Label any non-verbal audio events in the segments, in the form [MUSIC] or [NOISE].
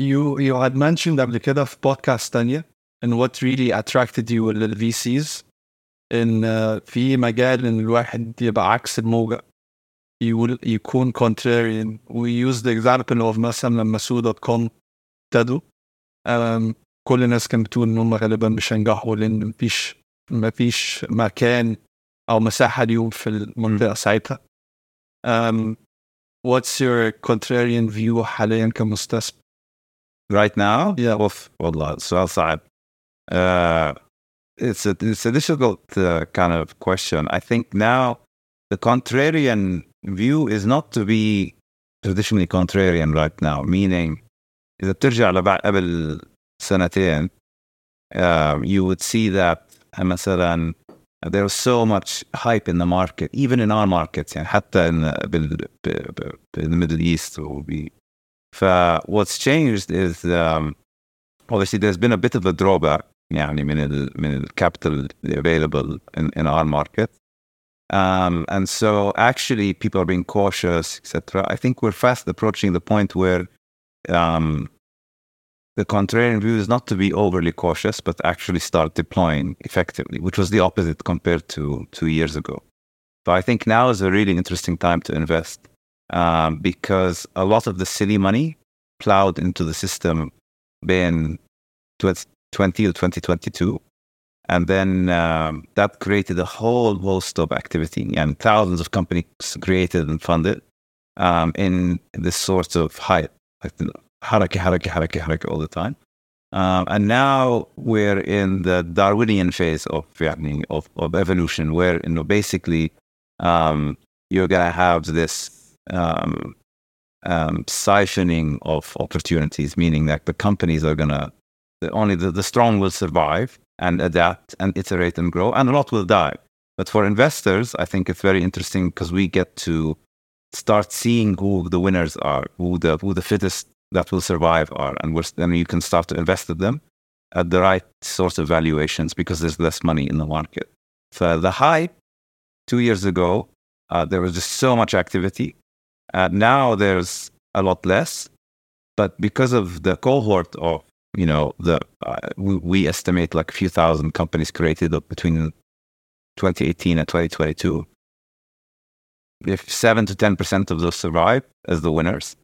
you you had mentioned قبل كده في بودكاست تانية and what really attracted you لل VCs إن uh, في مجال إن الواحد يبقى عكس الموجة. يكون contrarian. We use the example of مثلا لما سو دوت كوم ابتدوا. um, كل الناس كانت بتقول إن هم غالبا مش هينجحوا لأن مفيش مفيش مكان أو مساحة ليهم في المنطقة ساعتها. um, what's your contrarian view حاليا كمستثمر؟ right now Yeah. اوف والله السؤال صعب uh, it's a it's a difficult uh, kind of question I think now the contrarian view is not to be traditionally contrarian right now meaning إذا بترجع لبعد قبل سنتين um, you would see that uh, مثلا there was so much hype in the market even in our markets يعني حتى in, بال, ب, ب, in the Middle East وب, ف what's changed is um, obviously there's been a bit of a drawback يعني من ال من ال capital available in, in our market um, and so actually people are being cautious etc I think we're fast approaching the point where um, the contrarian view is not to be overly cautious but actually start deploying effectively which was the opposite compared to two years ago so I think now is a really interesting time to invest um, because a lot of the silly money plowed into the system been 2020 or 2022. And then um, that created a whole host of activity and thousands of companies created and funded um, in this sort of hype, like, haraki, haraki, haraki, haraki all the time. Um, and now we're in the Darwinian phase of, of, of evolution, where you know, basically um, you're going to have this um, um, siphoning of opportunities, meaning that the companies are going to, only the, the strong will survive and adapt and iterate and grow, and a lot will die. But for investors, I think it's very interesting because we get to start seeing who the winners are, who the, who the fittest that will survive are, and then you can start to invest in them at the right sort of valuations because there's less money in the market. So the hype two years ago, uh, there was just so much activity. Uh, now there's a lot less, but because of the cohort of you know the uh, we, we estimate like a few thousand companies created up between 2018 and 2022. If seven to ten percent of those survive as the winners,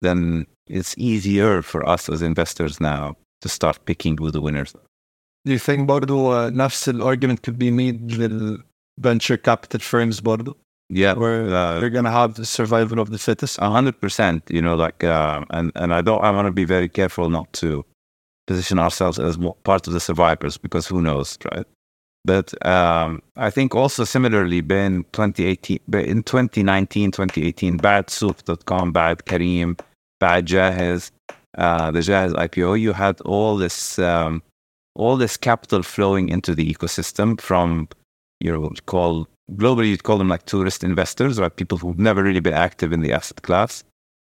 then it's easier for us as investors now to start picking who the winners. are. Do you think برضو uh, نفس الارجيومنت could be made للventure capital firms برضو Yeah, where uh, they're gonna have the survival of the fittest A hundred percent. You know, like, uh, and and I don't. I want to be very careful not to position ourselves as part of the survivors because who knows, right? But um, I think also similarly, Ben 2018, but in 2019, 2018, bad Souq.com, bad Careem, bad Jahez, uh, the Jahez IPO, you had all this, um, all this capital flowing into the ecosystem from, you know, what you call globally, you'd call them like tourist investors, right? People who've never really been active in the asset class,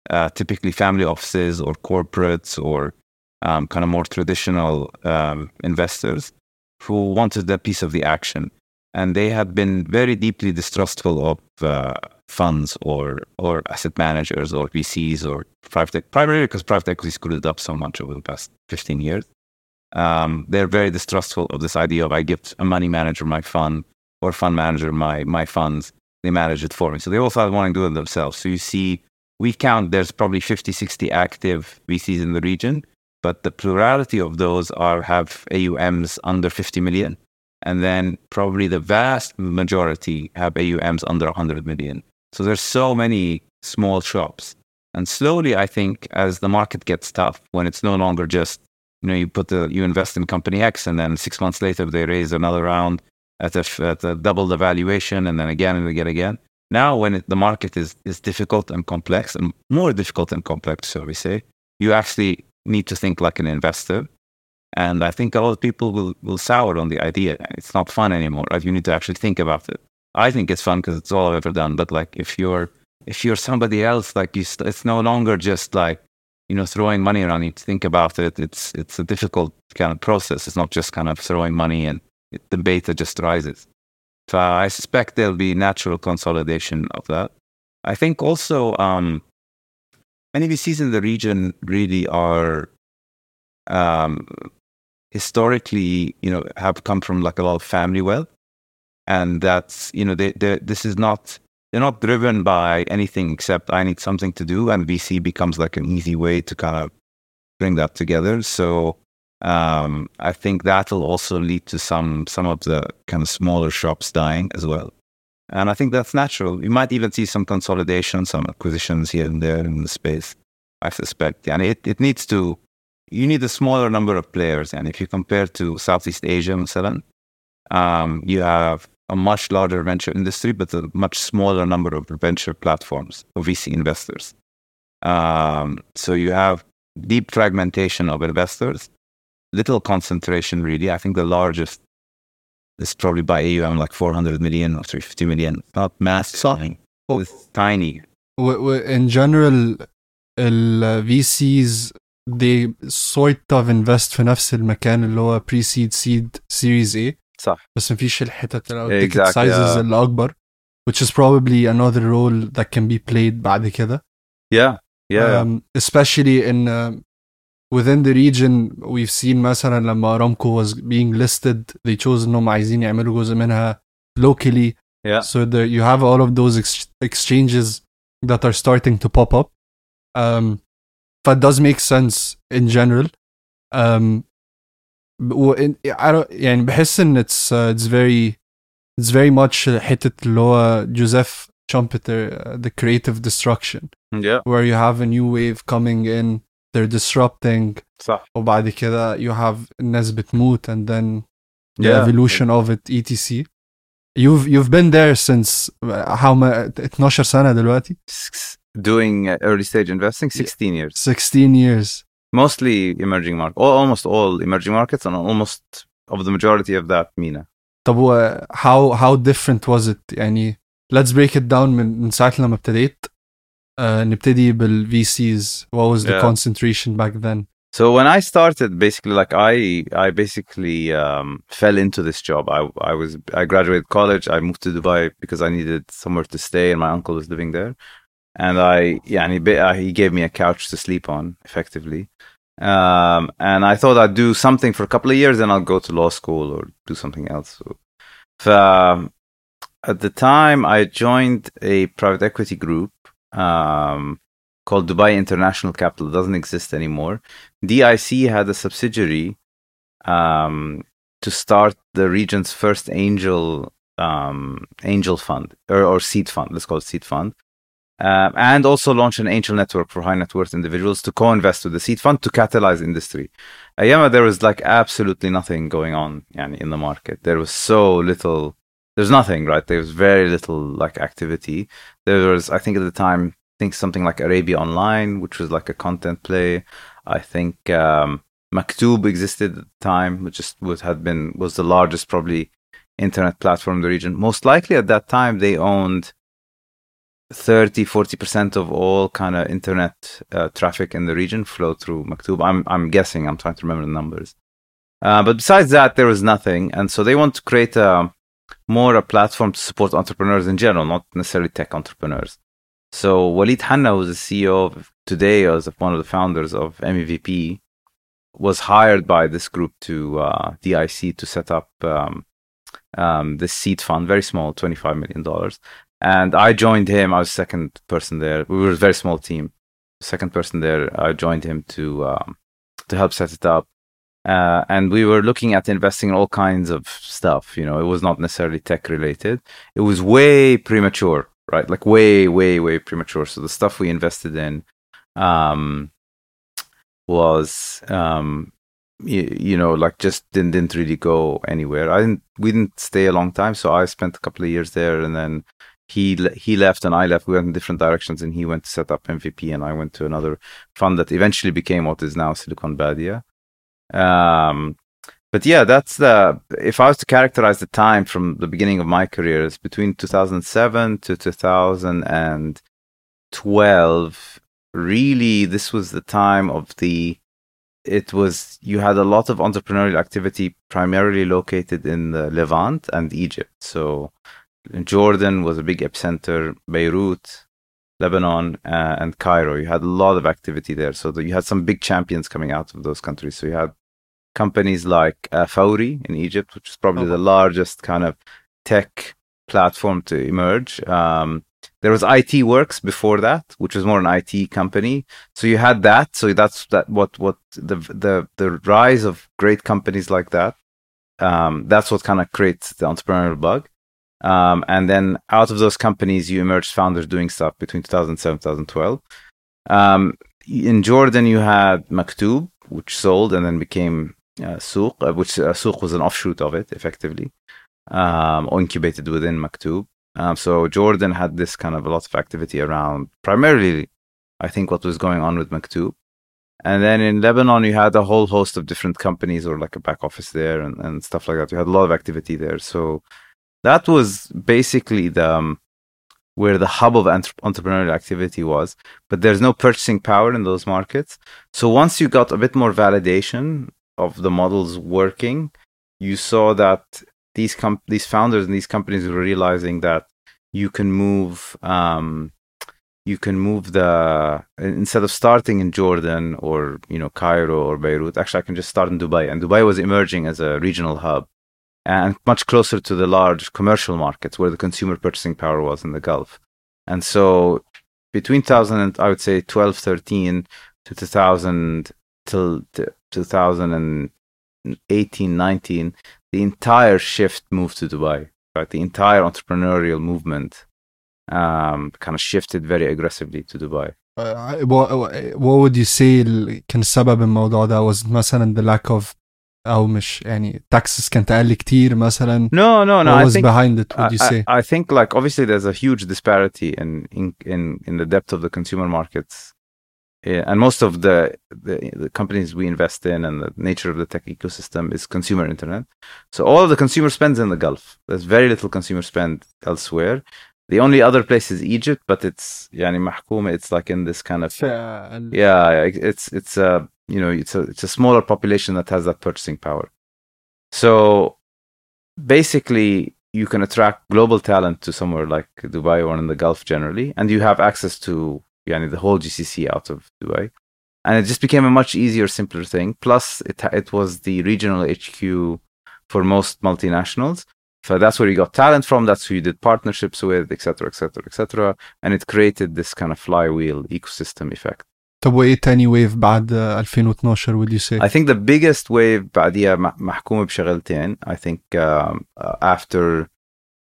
uh, typically family offices or corporates or um, kind of more traditional um, investors who wanted a piece of the action. And they had been very deeply distrustful of uh, funds or, or asset managers or VCs or private, ec- primarily because private equity screwed it up so much over the past 15 years. Um, they're very distrustful of this idea of I give a money manager my fund or fund manager my, my funds. They manage it for me. So they started wanting to do it themselves. So you see, we count there's probably 50, 60 active VCs in the region but the plurality of those are have AUMs under 50 million. And then probably the vast majority have AUMs under 100 million. So there's so many small shops. And slowly, I think, as the market gets tough, when it's no longer just, you know, you put the, you invest in company X and then six months later they raise another round at a, at a double the valuation and then again and again, again. Now, when it, the market is, is difficult and complex and more difficult and complex, shall we say, you actually need to think like an investor. And I think a lot of people will, will sour on the idea. It's not fun anymore. Right? You need to actually think about it. I think it's fun because it's all I've ever done. But like, if you're if you're somebody else, like you, st- it's no longer just like you know throwing money around. You think about it. It's it's a difficult kind of process. It's not just kind of throwing money and the beta just rises. So I suspect there'll be natural consolidation of that. I think also um, many VCs in the region really are um, historically, you know, have come from like a lot of family wealth, and that's you know, they this is not they're not driven by anything except I need something to do, and VC becomes like an easy way to kind of bring that together. So um, I think that'll also lead to some some of the kind of smaller shops dying as well. And I think that's natural. You might even see some consolidation, some acquisitions here and there in the space. I suspect. And it, it needs to you need a smaller number of players. And if you compare to Southeast Asia and Ceylon, um, you have a much larger venture industry, but a much smaller number of venture platforms or VC investors. Um, so you have deep fragmentation of investors little concentration really. I think the largest is probably by AUM like 400 million or 350 million. Not massive. صح. It's tiny. و- و- in general ال VCs they sort of invest في نفس المكان اللي هو pre seed seed series A صح. بس مفيش الحتت اللي Exactly, ticket sizes yeah. اللي أكبر which is probably another role that can be played بعد كده Yeah. Yeah. um, especially in uh, within the region we've seen مثلا لما Aramco was being listed they chose انهم عايزين يعملوا جزء منها locally. Yeah. so there you have all of those ex exchanges that are starting to pop up. Um that does make sense in general. Um in, I don't يعني بحس ان it's uh, it's very it's very much حتة اللي هو Joseph Schumpeter uh, the creative destruction. Yeah. Where you have a new wave coming in they're disrupting صح وبعد كده you have الناس بتموت and then the yeah. evolution of it etc you've you've been there since uh, how ma- 12 سنه دلوقتي؟ Doing uh, early stage investing 16 years. 16 years. Mostly emerging market almost all emerging markets and almost of the majority of that MENA. طب how how different was it? يعني let's break it down من, من ساعة لما ابتديت. uh, نبتدي بال VCs what was the Yeah. concentration back then So when I started, basically, like I, I basically um, fell into this job. I, I was, I graduated college. I moved to Dubai because I needed somewhere to stay, and my uncle was living there. And I, yeah, and he, ba- uh, he gave me a couch to sleep on, effectively. Um, and I thought I'd do something for a couple of years, and I'll go to law school or do something else. So, um, at the time, I joined a private equity group um, called Dubai International Capital. It doesn't exist anymore. DIC had a subsidiary um, to start the region's first angel um, angel fund or, or seed fund. Let's call it seed fund. Um, and also launch an angel network for high net worth individuals to co-invest with the seed fund to catalyze industry. Ayama, there was like absolutely nothing going on yani, in the market. There was so little. There's nothing, right? There was very little like activity. There was, I think, at the time, I think something like Arabia Online, which was like a content play. I think um, Maktoob existed at the time, which just was had been was the largest probably internet platform in the region. Most likely at that time they owned 30 40% of all kind of internet uh, traffic in the region flow through Maktoob. I'm I'm guessing, I'm trying to remember the numbers. Uh, but besides that there was nothing and so they want to create a more a platform to support entrepreneurs in general, not necessarily tech entrepreneurs. So Walid Hanna, who's the CEO of today, as one of the founders of MEVP, was hired by this group to uh, DIC to set up um, um, this seed fund, very small, twenty-five million dollars. And I joined him. I was second person there. We were a very small team. Second person there. I joined him to um, to help set it up. Uh, and we were looking at investing in all kinds of stuff. You know, it was not necessarily tech related. It was way premature, right? Like way, way, way premature. So the stuff we invested in um, was, um, you, you know, like just didn't, didn't really go anywhere. I didn't. We didn't stay a long time, so I spent a couple of years there, and then he he left and I left. We went in different directions, and he went to set up MVP, and I went to another fund that eventually became what is now Silicon Badia. Um, but yeah, that's the. If I was to characterize the time from the beginning of my career, it's between 2007 to 2012. Really, this was the time of the. It was you had a lot of entrepreneurial activity, primarily located in the Levant and Egypt. So, Jordan was a big epicenter. Beirut, Lebanon, uh, and Cairo. You had a lot of activity there. So that you had some big champions coming out of those countries. So you had companies like uh, Fawry in Egypt, which is probably Oh. the largest kind of tech platform to emerge. Um, there was ITWorx before that, which was more an IT company. So you had that. So that's that. What what the the the rise of great companies like that. Um, that's what kind of creates the entrepreneurial bug. Um, and then out of those companies, you emerged founders doing stuff between 2007 2012. Um, in Jordan, you had Maktoob, which sold and then became uh, Souq, uh, which uh, Souq was an offshoot of it, effectively, um, or incubated within Maktoob. Um, so Jordan had this kind of a lot of activity around primarily, I think, what was going on with Maktoob. And then in Lebanon, you had a whole host of different companies or like a back office there and, and stuff like that. You had a lot of activity there. So that was basically the um, where the hub of entre- entrepreneurial activity was. But there's no purchasing power in those markets. So once you got a bit more validation of the models working, you saw that these com- these founders and these companies were realizing that you can move um, you can move the instead of starting in Jordan or you know Cairo or Beirut. Actually, I can just start in Dubai, and Dubai was emerging as a regional hub and much closer to the large commercial markets where the consumer purchasing power was in the Gulf. And so between 2000 and I would say 12, 13 to 2000 till t- 2018, 19, the entire shift moved to Dubai. Right, the entire entrepreneurial movement um, kind of shifted very aggressively to Dubai. Uh, what, what would you say ال- كان سبب الموضوع ده was مثلا the lack of او مش يعني taxes كانت اقل كتير مثلا No, no, no. what I was think behind it would you I, say I, I think like obviously there's a huge disparity in in in, in the depth of the consumer markets. Yeah, and most of the, the the companies we invest in and the nature of the tech ecosystem is consumer internet. So all of the consumer spends in the Gulf. There's very little consumer spend elsewhere. The only other place is Egypt, but it's يعني محكومة. It's like in this kind of فئة أقل. yeah it's it's a you know it's a it's a smaller population that has that purchasing power. So basically you can attract global talent to somewhere like dubai or in the gulf generally and you have access to yani, the whole gcc out of dubai. And it just became a much easier simpler thing. Plus it it was the regional hq for most multinationals. So that's where you got talent from. That's who you did partnerships with etc etc etc and it created this kind of flywheel ecosystem effect طب وايه تاني ويف بعد 2012 would you say? I think the biggest wave بعديها محكومة بشغلتين I think um, after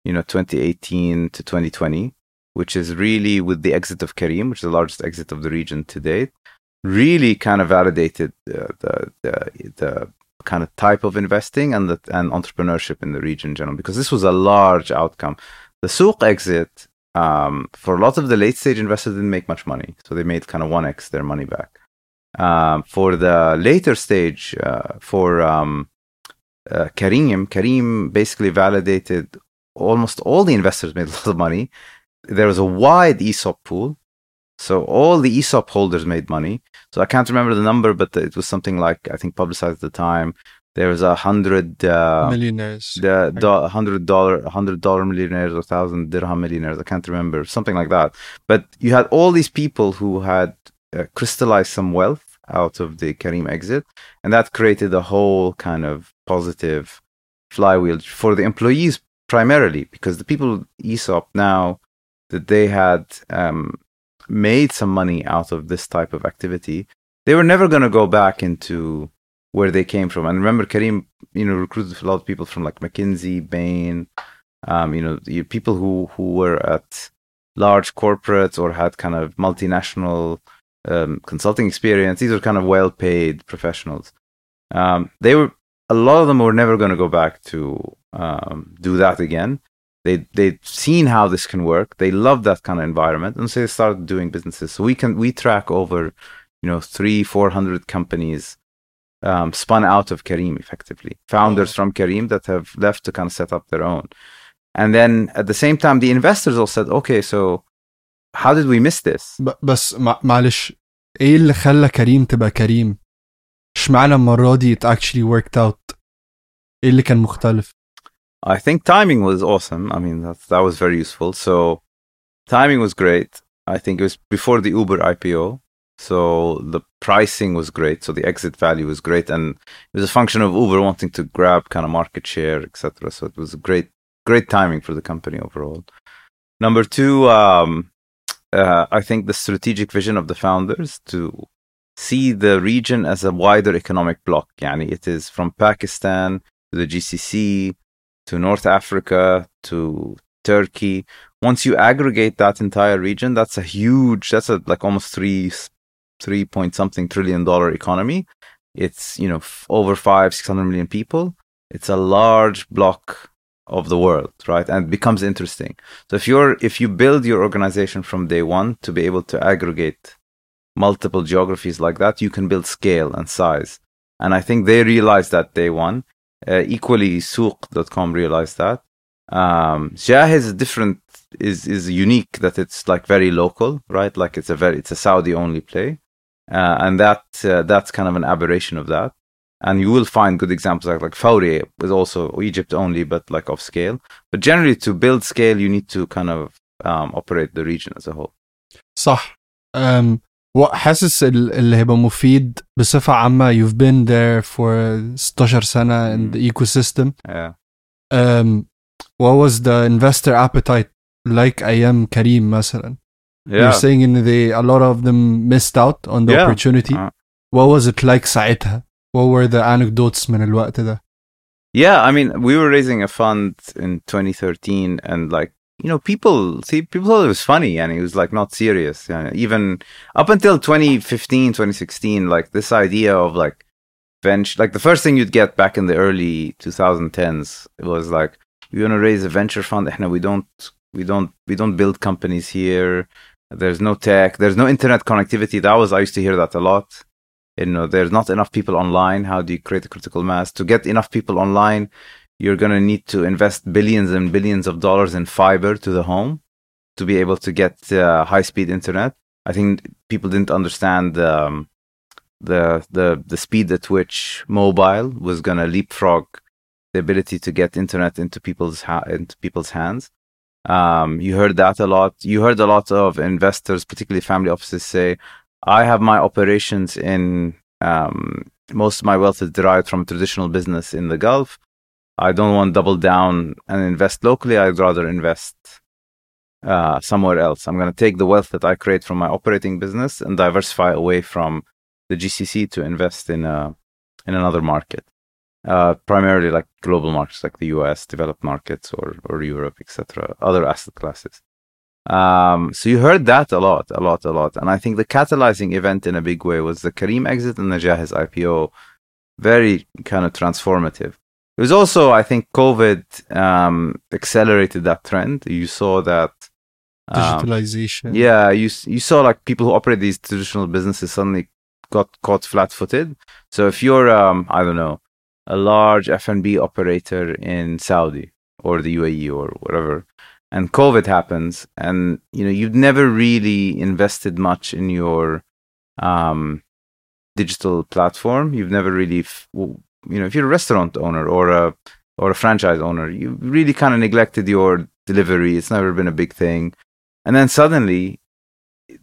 you know 2018 to 2020 which is really with the exit of Careem which is the largest exit of the region to date really kind of validated uh, the, the, the kind of type of investing and the, and entrepreneurship in the region in general because this was a large outcome. The Souq exit um, for a lot of the late stage investors didn't make much money so they made kind of 1x their money back um, for the later stage, uh, for um, uh, basically validated almost all the investors made [LAUGHS] a lot of money. There was a wide ESOP pool. So all the ESOP holders made money. So I can't remember the number, but it was something like, I think publicized at the time. There was a hundred, uh, millionaires. the do- hundred dollar hundred dollar millionaires or thousand dirham millionaires i can't remember something like that. But you had all these people who had uh, crystallized some wealth out of the Careem exit and that created a whole kind of positive flywheel for the employees primarily because the people esop now that they had um, made some money out of this type of activity they were never going to go back into where they came from. And remember, Careem, you know, recruited a lot of people from like McKinsey, Bain, um, you know, people who who were at large corporates or had kind of multinational um, consulting experience. These were kind of well-paid professionals. Um, they were a lot of them were never going to go back to um, do that again. They they'd seen how this can work. They loved that kind of environment, and so they started doing businesses. So we can we track over, you know, three four hundred companies um, spun out of Careem effectively. Founders oh. from Careem that have left to kind of set up their own. And then at the same time, the investors all said, okay, so how did we miss this? بس معلش ايه اللي خلى كريم تبقى كريم؟ اشمعنى المرة دي it actually worked out؟ ايه اللي كان مختلف؟ I think timing was awesome. I mean, that, that was very useful. So timing was great. I think it was before the Uber IPO. So the pricing was great. So the exit value was great. And it was a function of Uber wanting to grab kind of market share, etc. So it was a great, great timing for the company overall. Number two, um, uh, I think the strategic vision of the founders to see the region as a wider economic bloc. Yani it is from Pakistan to the GCC to North Africa to Turkey. Once you aggregate that entire region, that's a huge, that's a like almost three, three point something trillion dollar economy. It's, you know, f- over five, 600 million people. It's a large block of the world, right? And it becomes interesting. So if you're, if you build your organization from day one to be able to aggregate multiple geographies like that, you can build scale and size. And I think they realized that day one. Uh, equally, Souq.com realized that. Um, Jahez is different, is is unique that it's like very local, right? Like it's a very it's a Saudi only play, uh, and that uh, that's kind of an aberration of that. And you will find good examples like like Fawry was also Egypt only, but like off scale. But generally, to build scale, you need to kind of um, operate the region as a whole. صح. Um, حاسس اللي هيبقى مفيد بصفة عامة you've been there for 16 سنة in the ecosystem. Yeah. Um, what was the investor appetite like أيام كريم مثلا؟ Yeah. you're saying in they a lot of them missed out on the Yeah. opportunity Uh. what was it like ساعتها what were the anecdotes من الوقت ده Yeah, I mean, we were raising a fund in 2013, and like you know, people see people thought it was funny, and it was like not serious. You know, even up until 2015, 2016, like this idea of like venture, like the first thing you'd get back in the early 2010s was like, you want to raise a venture fund? إحنا we don't, we don't, we don't build companies here. There's no tech. There's no internet connectivity. That was I used to hear that a lot. You know there's not enough people online. How do you create a critical mass? To get enough people online you're going to need to invest billions and billions of dollars in fiber to the home to be able to get uh, high speed internet. I think people didn't understand um, the the the speed at which mobile was going to leapfrog the ability to get internet into people's ha- into people's hands um, you heard that a lot you heard a lot of investors particularly family offices say I have my operations in um, most of my wealth is derived from traditional business in the Gulf. I don't want to double down and invest locally. I'd rather invest uh, somewhere else. I'm going to take the wealth that I create from my operating business and diversify away from the GCC to invest in a in another market, uh, primarily like global markets like the US, developed markets, or or Europe, etc. Other asset classes. Um, so you heard that a lot, a lot, a lot. And I think the catalyzing event in a big way was the Careem exit and the Jahez IPO. Very kind of transformative. It was also, I think, COVID um, accelerated that trend. You saw that. um, digitalization yeah, you you saw like people who operate these traditional businesses suddenly got caught flat-footed. So if you're, um, I don't know, a large F&B operator in Saudi or the UAE or whatever, and COVID happens, and you know you've never really invested much in your um, digital platform. You've never really, f- you know, if you're a restaurant owner or a or a franchise owner, you really kind of neglected your delivery. It's never been a big thing, and then suddenly,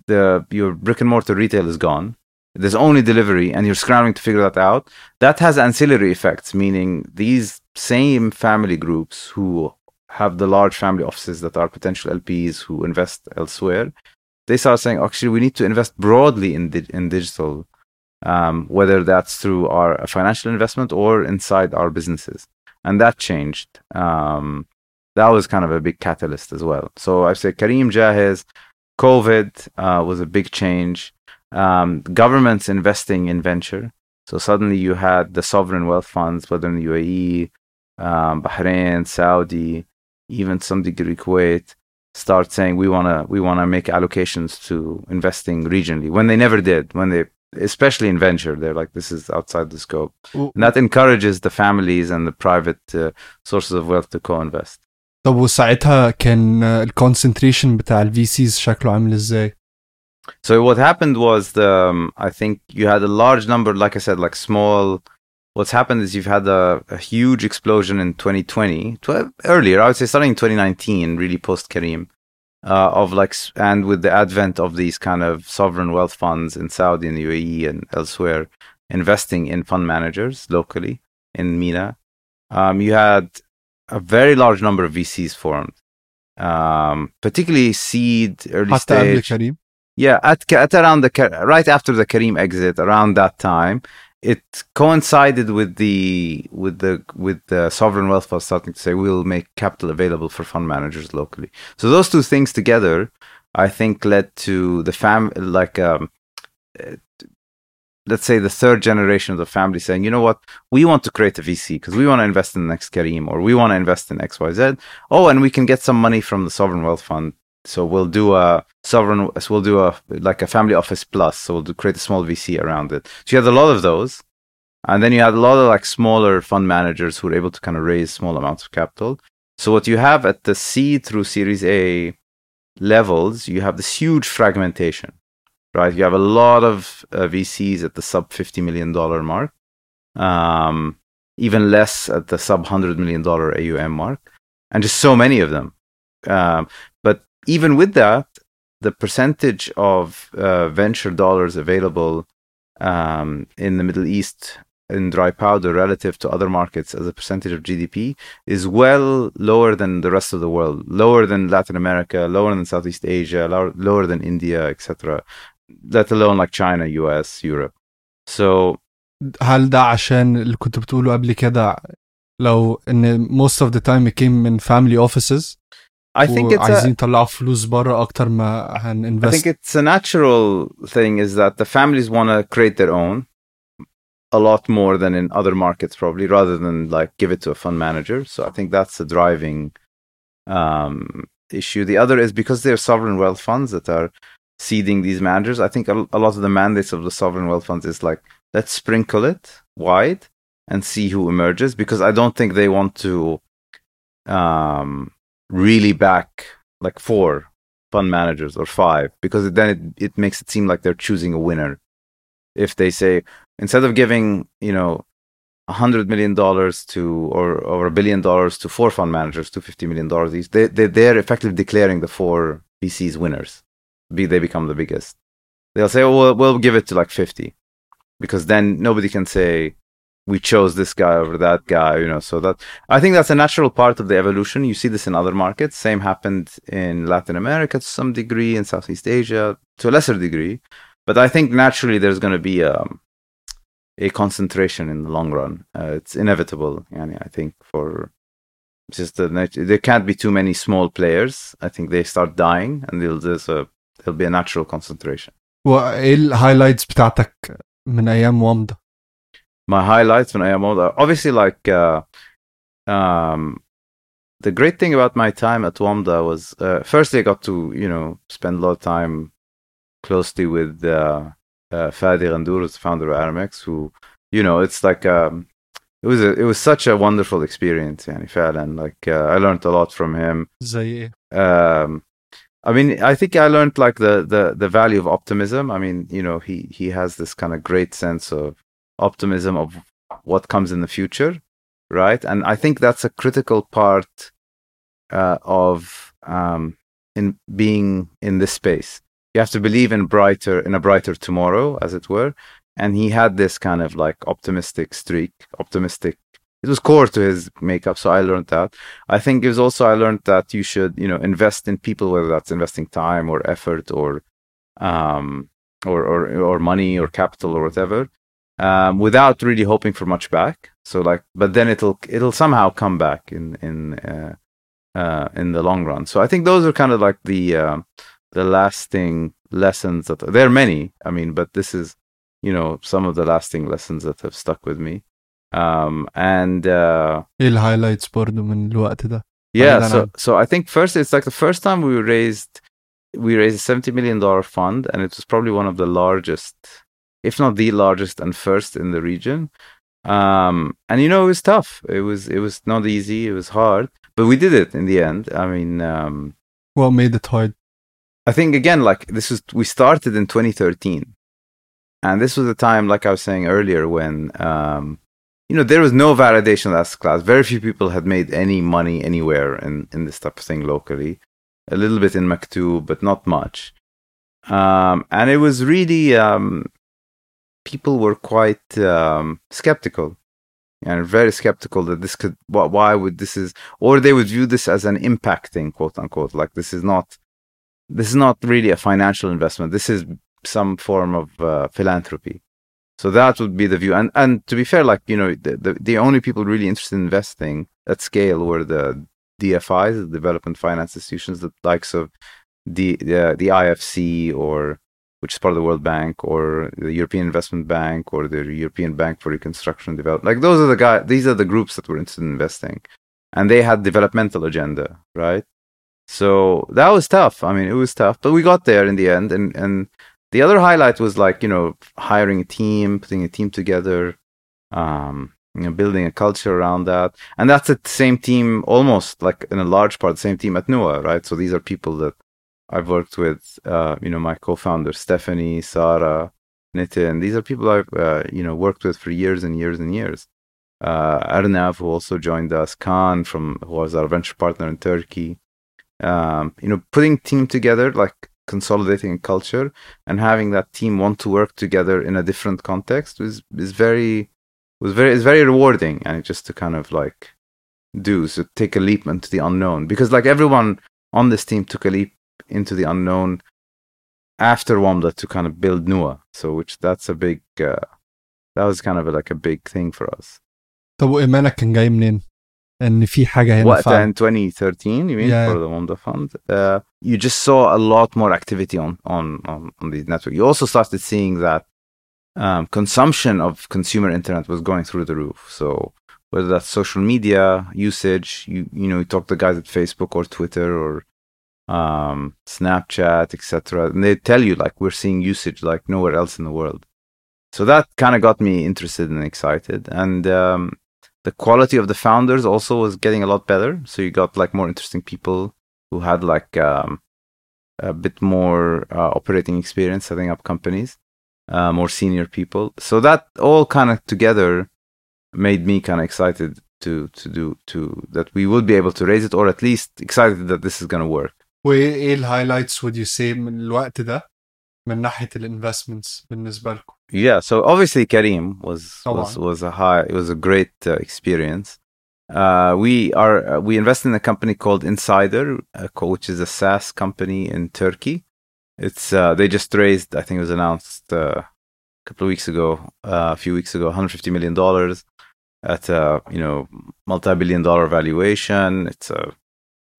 the your brick and mortar retail is gone. There's only delivery, and you're scrambling to figure that out. That has ancillary effects, meaning these same family groups who have the large family offices that are potential LPs who invest elsewhere, they start saying, actually, we need to invest broadly in di- in digital, um, whether that's through our financial investment or inside our businesses, and that changed. Um, that was kind of a big catalyst as well. So I say Careem Jahez, COVID uh, was a big change Um, governments investing in venture. So suddenly you had the sovereign wealth funds, whether in the UAE, um, Bahrain, Saudi, even some degree Kuwait, start saying we wanna we wanna make allocations to investing regionally when they never did. When they especially in venture, they're like this is outside the scope. و- And that encourages the families and the private uh, sources of wealth to co-invest. طب وساعتها كان الكونسنتريشن بتاع الفي سيز شكله عامل ازاي؟ so what happened was the um, I think you had a large number, like I said, like small. What's happened is you've had a, a huge explosion in 2020, 12, earlier I would say starting in 2019, really post Careem, uh, of like and with the advent of these kind of sovereign wealth funds in Saudi and UAE and elsewhere, investing in fund managers locally in MENA, um, you had a very large number of VCs formed, um, particularly seed early stage. Yeah, at, at around the right after the Careem exit, around that time, it coincided with the with the with the sovereign wealth fund starting to say we'll make capital available for fund managers locally. So those two things together, I think, led to the fam like um, let's say the third generation of the family saying, you know what, we want to create a VC because we want to invest in the next Careem or we want to invest in X Y Z. Oh, and we can get some money from the sovereign wealth fund so we'll do a sovereign so we'll do a like a family office plus. So we'll do, create a small vc around it. So you had a lot of those. And then you had a lot of like smaller fund managers who were able to kind of raise small amounts of capital. So what you have at the c through series a levels you have this huge fragmentation right? You have a lot of uh, vcs at the sub 50 million dollar mark um even less at the sub 100 million dollar aum mark and just so many of them. Um, even with that, the percentage of uh, venture dollars available um, in the Middle East in dry powder relative to other markets as a percentage of GDP is well lower than the rest of the world, lower than Latin America, lower than Southeast Asia, lower, lower than India, etc. Let alone like China, US, Europe. So هل ده عشان اللي كنت بتقوله قبل كده لو ان most of the time it came من family offices I think it's a, وعايزين يطلعوا فلوس بره اكتر ما I هنinvest think it's a natural thing is that the families want to create their own a lot more than in other markets probably rather than like give it to a fund manager so i think that's the driving um, issue the other is because they're sovereign wealth funds that are seeding these managers i think a, a lot of the mandates of the sovereign wealth funds is like let's sprinkle it wide and see who emerges because i don't think they want to um, really back like four fund managers or five because then it, it makes it seem like they're choosing a winner. If they say instead of giving you know a hundred million dollars to or or a billion dollars to four fund managers to fifty million dollars each they, they they're effectively declaring the four VCs winners. Be they become the biggest. They'll say oh well, we'll give it to like 50 because then nobody can say we chose this guy over that guy you know so that i think that's a natural part of the evolution you see this in other markets same happened in latin america to some degree in southeast asia to a lesser degree but i think naturally there's going to be um, a concentration in the long run uh, it's inevitable yani, i think for just the nat- there can't be too many small players i think they start dying and there'll, there's a there'll be a natural concentration وايه الهايلايتس بتاعتك من ايام وامضة my highlights when I am older. Obviously, like uh, um, the great thing about my time at WAMDA was, uh, firstly, I got to you know spend a lot of time closely with uh, uh, Fadi Ghandour, the founder of Aramex, who you know it's like um, it was a, it was such a wonderful experience, yani and Like uh, I learned a lot from him. um, I mean, I think I learned like the, the the value of optimism. I mean, you know, he he has this kind of great sense of optimism of what comes in the future, right? And I think that's a critical part uh, of um, in being in this space. You have to believe in brighter in a brighter tomorrow, as it were. And he had this kind of like optimistic streak, optimistic. It was core to his makeup, so I learned that. I think it was also I learned that you should, you know, invest in people, whether that's investing time or effort or um or or, or money or capital or whatever, um, without really hoping for much back. So like, but then it'll it'll somehow come back in in uh, uh, in the long run. So I think those are kind of like the uh, the lasting lessons that there are many. I mean, but this is you know some of the lasting lessons that have stuck with me. Um, and uh, ايه الهايلايتس برضو من الوقت ده yeah, بعيداً so عن- so I think first it's like the first time we raised we raised a seventy million dollar fund, and it was probably one of the largest, if not the largest, and first in the region. Um, and you know it was tough. It was it was not easy. It was hard, but we did it in the end. I mean, um, what made it hard I think again, like this was we started in 2013, and this was a time, like I was saying earlier, when um, you know there was no validation of asset class. Very few people had made any money anywhere in in this type of thing locally. a little bit in Maktoob, but not much. Um, and it was really um, people were quite um, skeptical and very skeptical that this could why, would this is or they would view this as an impacting quote unquote like this is not this is not really a financial investment. This is some form of uh, philanthropy. So that would be the view. And and to be fair like you know the, the, the only people really interested in investing at scale were the dfis the development finance institutions the likes of the the, the ifc or which is part of the World Bank or the European Investment Bank or the European Bank for Reconstruction and Development. Like those are the guys, these are the groups that were interested in investing. And they had developmental agenda, right? So that was tough. I mean, it was tough, but we got there in the end. And, and the other highlight was like, you know, hiring a team, putting a team together, um, you know, building a culture around that. And that's the same team, almost like in a large part, the same team at Nuwa, right? So these are people that I've worked with, uh, you know, my co-founder Stephanie, Sarah, Nitin. These are people I've, uh, you know, worked with for years and years and years. Uh, Arnav, who also joined us, Khan, from who was our venture partner in Turkey. Um, you know, putting team together, like consolidating a culture, and having that team want to work together in a different context is is very was very is very rewarding, and just to kind of like do so take a leap into the unknown because like everyone on this team took a leap into the unknown after Wamda to kind of build Nuwa. So, which that's a big, uh, that was kind of a, like a big thing for us. طب وإيمانك كان جاي منين؟ ان في حاجه in 2013 you mean yeah. for the Wamda fund uh, you just saw a lot more activity on on on, on the network you also started seeing that um, consumption of consumer internet was going through the roof so whether that's social media usage you you know you talk to guys at Facebook or Twitter or um, snapchat etc and they tell you like we're seeing usage like nowhere else in the world so that kind of got me interested and excited and um, the quality of the founders also was getting a lot better. So you got like more interesting people who had like um, a bit more uh, operating experience setting up companies, uh, more senior people. So that all kind of together made me kind of excited to to do to that we would be able to raise it or at least excited that this is going to work. وايه الهايلايتس would you say من الوقت ده من ناحيه الانفستمنتس بالنسبه لكم Yeah, so obviously Careem was طبعا. was was a high it was a great uh, experience. Uh, we are uh, we invest in a company called Insider, uh, which is a SaaS company in Turkey. It's uh, they just raised I think it was announced uh, a couple of weeks ago, a few weeks ago, 150 million dollars at a you know multi-billion dollar valuation. It's a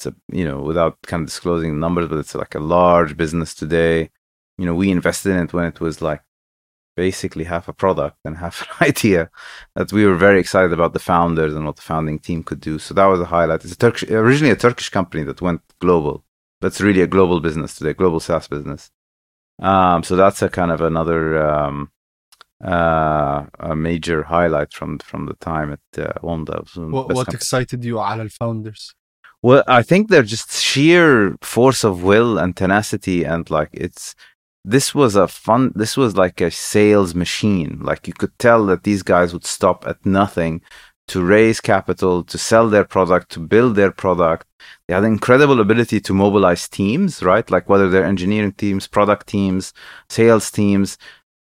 it's a you know without kind of disclosing numbers but it's like a large business today. You know we invested in it when it was like basically half a product and half [LAUGHS] an idea. That we were very excited about the founders and what the founding team could do. So that was a highlight. It's a turkish originally a turkish company that went global. That's really a global business today global saas business. Um, so that's a kind of another um, uh, a major highlight from from the time at uh, Wamda. What, what excited you Al founders? Well, I think they're just sheer force of will and tenacity, and like it's this was a fun. This was like a sales machine. Like you could tell that these guys would stop at nothing to raise capital, to sell their product, to build their product. They had incredible ability to mobilize teams, right? Like whether they're engineering teams, product teams, sales teams.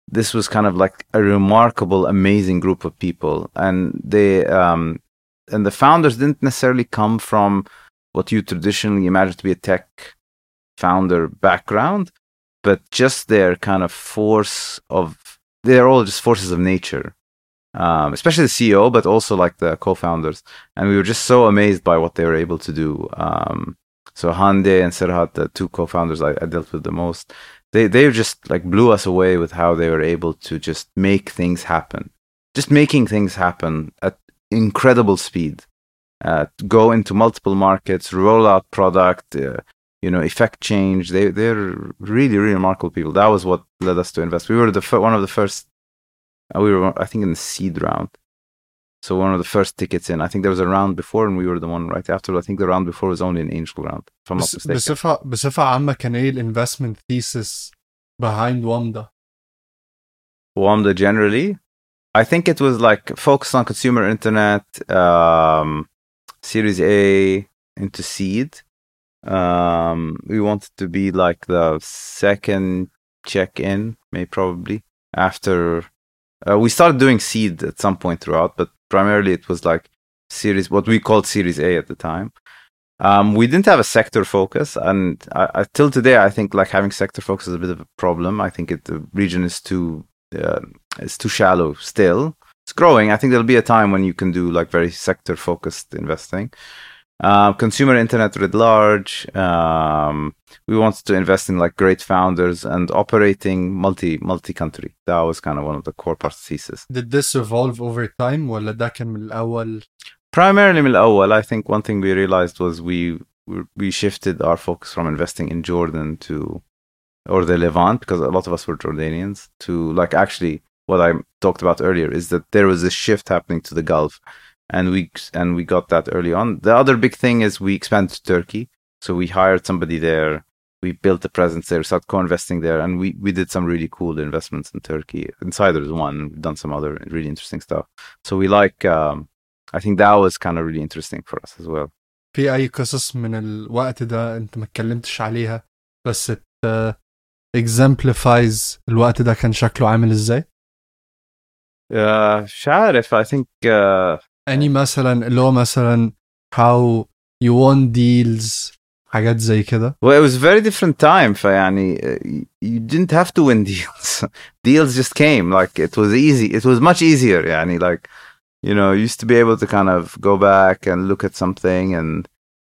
This was kind of like a remarkable, amazing group of people, and they um, and the founders didn't necessarily come from what you traditionally imagine to be a tech founder background, but just their kind of force of they're all just forces of nature. Um, especially the CEO, but also like the co-founders, and we were just so amazed by what they were able to do. Um, so Hande and Serhat, the two co-founders I, I dealt with the most, they they just like blew us away with how they were able to just make things happen, just making things happen at incredible speed go into multiple markets, roll out product, uh, you know, effect change. They they're really really remarkable people. That was what led us to invest. We were the fir- one of the first. Uh, we were I think in the seed round, so one of the first tickets in. I think there was a round before, and we were the one right after. I think the round before was only an angel round, if I'm not بس mistaken. بصفه بصفه عامه كان ايه الانفستمنت ثيسس behind وامدا؟ Wamda generally, I think it was like focused on consumer internet, um, Series A into seed. Um, we wanted to be like the second check-in, maybe probably after uh, we started doing seed at some point throughout, but primarily it was like series what we called Series A at the time. Um, we didn't have a sector focus, and I, I, till today, I think like having sector focus is a bit of a problem. I think it, the region is too uh, it's too shallow still It's growing. I think there'll be a time when you can do like very sector focused investing. Uh, consumer internet writ large. Um, we wanted to invest in like great founders and operating multi multi country. That was kind of one of the core part thesis. Did this evolve over time ولا ده كان من الأول Primarily من الأول, I think one thing we realized was we we shifted our focus from investing in Jordan to or the Levant because a lot of us were Jordanians to like actually what I talked about earlier is that there was a shift happening to the Gulf and we and we got that early on. The other big thing is we expanded to Turkey, so we hired somebody there. We built a presence there, started co-investing there, and we we did some really cool investments in Turkey. Insiders one, we've done some other really interesting stuff. So we like. Um, I think that was kind of really interesting for us as well. في أي قصص من الوقت ده أنت ما اتكلمتش عليها بس ت exemplifies الوقت ده كان شكله عامل ازاي؟ Uh, مش عارف I think uh, اني مثلا اللي هو مثلا how you won deals حاجات زي كده Well, it was a very different time. فيعني uh, you didn't have to win deals. [LAUGHS] deals just came. Like it was easy. It was much easier. يعني like you know, you used to be able to kind of go back and look at something and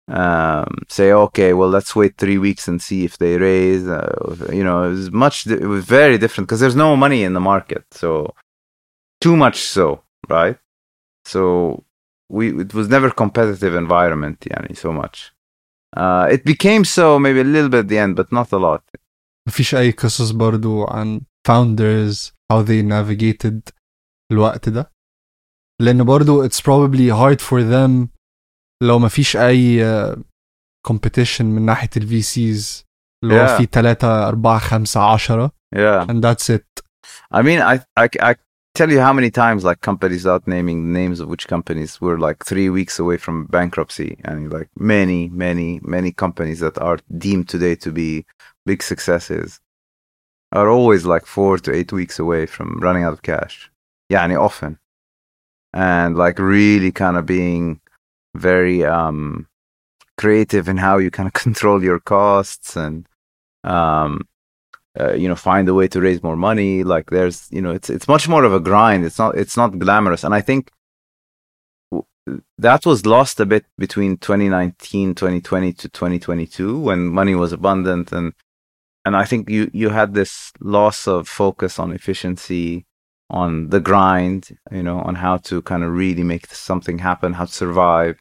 um, say, okay, well, let's wait three weeks and see if they raise. Uh, you know, it was much. It was very different because there's no money in the market. So too much so, right? So we it was never competitive environment. يعني so much. Uh, it became so maybe a little bit at the end, but not a lot. مفيش أي قصص برضو عن founders how they navigated الوقت ده لأن برضو it's probably hard for them لو مفيش أي uh, competition من ناحية ال VCs اللي هو Yeah. في تلاتة أربعة خمسة عشرة Yeah. and that's it I mean, I, I, I tell you how many times like companies without naming the names of which companies were like three weeks away from bankruptcy, and like many, many, many companies that are deemed today to be big successes are always like four to eight weeks away from running out of cash. yeah and often, and like really kind of being very um creative in how you kind of [LAUGHS] control your costs and um uh, you know find a way to raise more money. Like there's you know it's it's much more of a grind. It's not it's not glamorous. And i think that was lost a bit between 2019 2020 to 2022 when money was abundant. And and i think you you had this loss of focus on efficiency on the grind you know on how to kind of really make something happen how to survive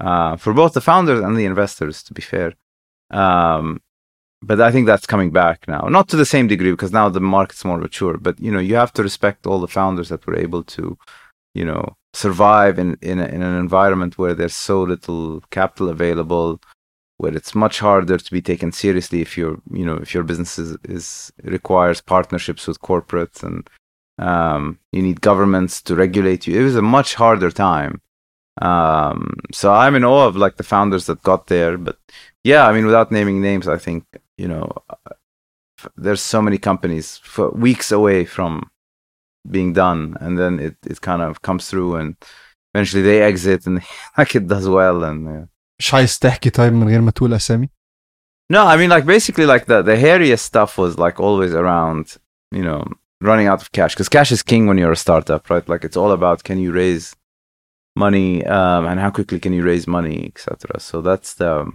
uh, for both the founders and the investors to be fair. Um, but I think that's coming back now. Not to the same degree because now the market's more mature. But you know, you have to respect all the founders that were able to, you know, survive in in, a, in an environment where there's so little capital available, where it's much harder to be taken seriously if your you know if your business is, is requires partnerships with corporates and um, you need governments to regulate you. It was a much harder time. Um, so I'm in awe of like the founders that got there, but yeah, I mean, without naming names, I think you know, uh, f- there's so many companies for weeks away from being done, and then it, it kind of comes through, and eventually they exit, and [LAUGHS] like it does well, and yeah. مش عايز تحكي طيب من غير ما تقول أسامي no, I mean, like basically, like the the hairiest stuff was like always around, you know, running out of cash because cash is king when you're a startup, right? Like it's all about can you raise money um, and how quickly can you raise money, etc. So that's the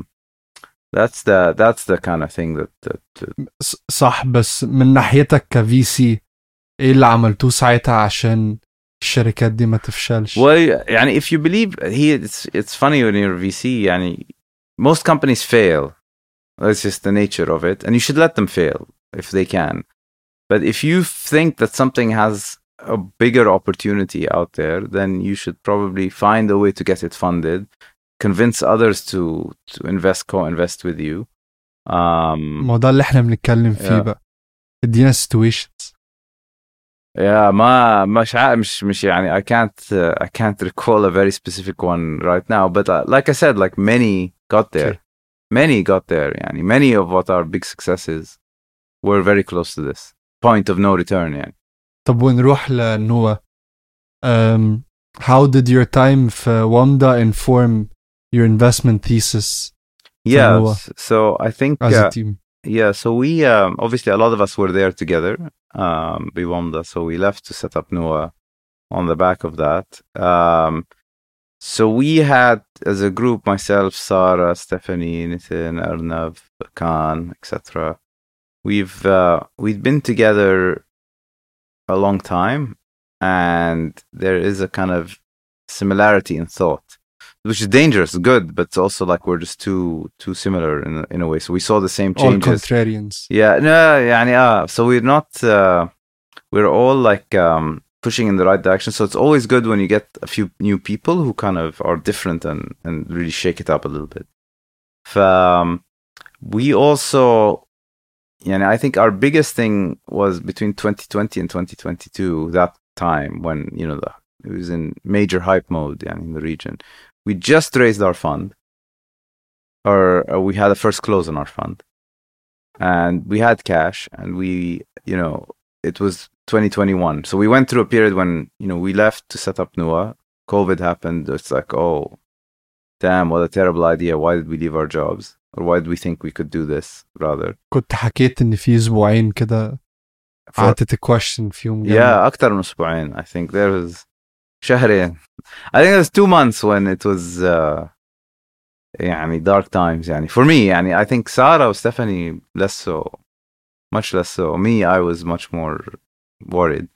that's the that's the kind of thing that, that, that ص- صح بس من ناحيتك كفي سي ايه اللي عملتوه ساعتها عشان الشركات دي ما تفشلش Well, يعني if you believe he it's it's funny when you're VC يعني most companies fail. That's just the nature of it, and you should let them fail if they can. But if you think that something has a bigger opportunity out there, then you should probably find a way to get it funded, convince others to to invest, co-invest with you. Um, ما هو ده اللي احنا بنتكلم فيه Yeah. بقى ادينا situations Yeah, ما مش عا- مش مش يعني I can't uh, I can't recall a very specific one right now but uh, like I said like many got there many got there. Yani. Many of what our big successes were very close to this point of no return. Yani. طب ونروح لنوا um, how did your time في WAMDA inform your investment thesis Yeah. So I think as uh, a team Yeah, so we um, obviously a lot of us were there together, um, Biwamda. So we left to set up Nuwa on the back of that. Um, so we had as a group myself, Sarah, Stephanie, Nitin, Arnav, Khan, etc. We've uh, we've been together a long time, and there is a kind of similarity in thought which is dangerous, good, but it's also like we're just too too similar in a, in a way. So we saw the same all changes. contrarians Yeah, no, يعني, uh, so we're not, uh, we're all like um, pushing in the right direction. So it's always good when you get a few new people who kind of are different and, and really shake it up a little bit. ف, um, we also, يعني, I think our biggest thing was between 2020 and 2022, that time when, you know, the, it was in major hype mode يعني, in the region. we just raised our fund, or, we had a first close on our fund, and we had cash, and we, you know, it was 2021. So we went through a period when, you know, we left to set up Nuwa. COVID happened. It's like, oh, damn, what a terrible idea. Why did we leave our jobs? Or why did we think we could do this rather؟ كنت حكيت إن في أسبوعين كده عطت question فيهم Yeah, أكتر من أسبوعين. I think there was شهرين I think it was two months when it was uh, يعني dark times يعني for me يعني I think Sarah or Stephanie less so much less so me I was much more worried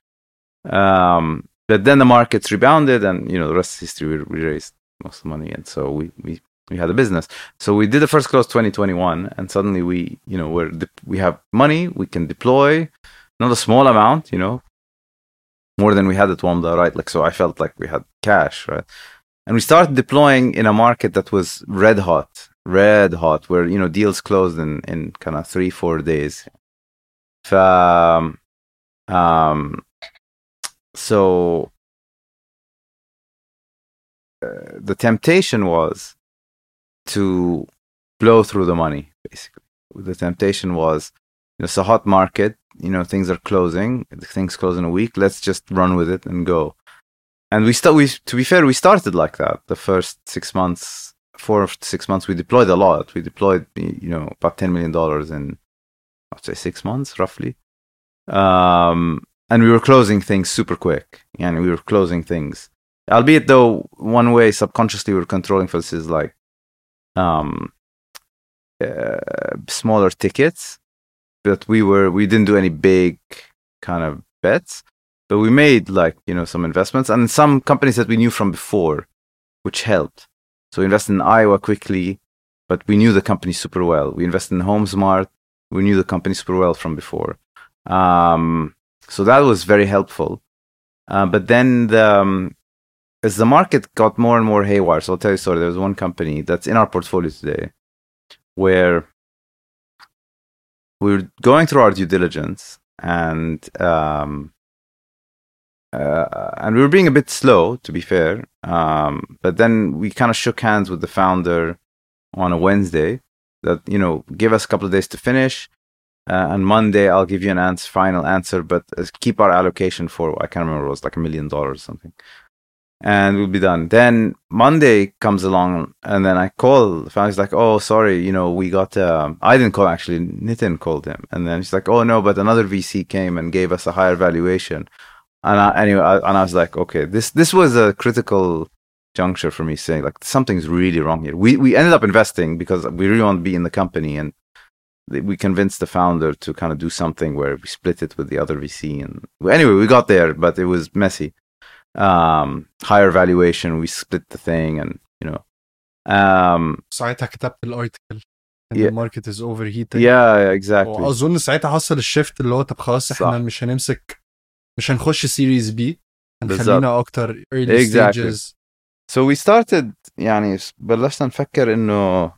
um, but then the markets rebounded and you know the rest is history we, we raised most of the money and so we, we we had a business so we did the first close 2021 and suddenly we you know we're de- we have money we can deploy not a small amount you know more than we had at Wamda, right? Like, so I felt like we had cash, right? And we started deploying in a market that was red hot, red hot, where, you know, deals closed in, in kind of three, four days. ف, um, so uh, the temptation was to blow through the money, basically. The temptation was, it's a hot market, you know, things are closing, things close in a week, let's just run with it and go. And we start, we, to be fair, we started like that. The first six months, four to six months, we deployed a lot. We deployed, you know, about $10 million in, I'd say six months roughly. Um, and we were closing things super quick. And we were closing things. Albeit though, one way subconsciously we're controlling for this is like, um, uh, smaller tickets but we were we didn't do any big kind of bets but we made like you know some investments and some companies that we knew from before which helped. So we invested in Eyewa quickly but we knew the company super well. We invested in Homzmart. We knew the company super well from before. Um, so that was very helpful. Uh, but then the, um, as the market got more and more haywire so i'll tell you a story. There was one company that's in our portfolio today where we were going through our due diligence and um, uh, and we were being a bit slow to be fair um, but then we kind of shook hands with the founder on a wednesday that you know give us a couple of days to finish uh, and monday i'll give you an answer final answer but uh, keep our allocation for i can't remember it was like a million dollars or something and we'll be done. Then Monday comes along, and then I call founder. He's like, "Oh, sorry, you know, we got." Um, I didn't call actually. Nitin called him, and then she's like, "Oh no, but another VC came and gave us a higher valuation." And I, anyway, I, and I was like, "Okay, this this was a critical juncture for me, saying like something's really wrong here." We we ended up investing because we really want to be in the company, and we convinced the founder to kind of do something where we split it with the other VC. And anyway, we got there, but it was messy um higher valuation we split the thing and you know um ساعتها كتبت الارتكل ان Yeah. الماركت از اوفر هيتنج yeah exactly واظن ساعتها حصل الشيفت اللي هو طب خلاص احنا صح. مش هنمسك مش هنخش سيريز بي بالظبط. هنخلينا اكتر early Exactly. stages so we started يعني بلشنا نفكر انه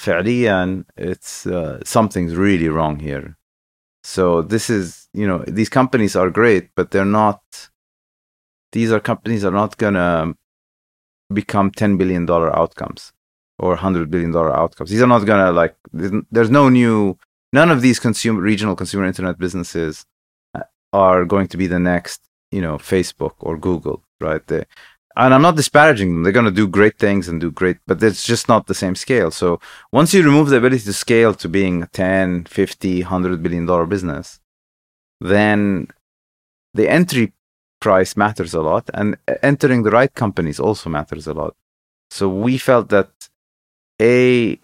فعليا it's uh, something's really wrong here so this is you know these companies are great but they're not these are companies that are not gonna become 10 billion dollar outcomes or 100 billion dollar outcomes. These are not gonna like. There's no new. None of these consumer regional consumer internet businesses uh, are going to be the next, you know, Facebook or Google, right? They, and I'm not disparaging them. They're going to do great things and do great, but it's just not the same scale. So once you remove the ability to scale to being a 10, 50, 100 billion dollar business, then the entry price matters a lot and entering the right companies also matters a lot. So we felt that a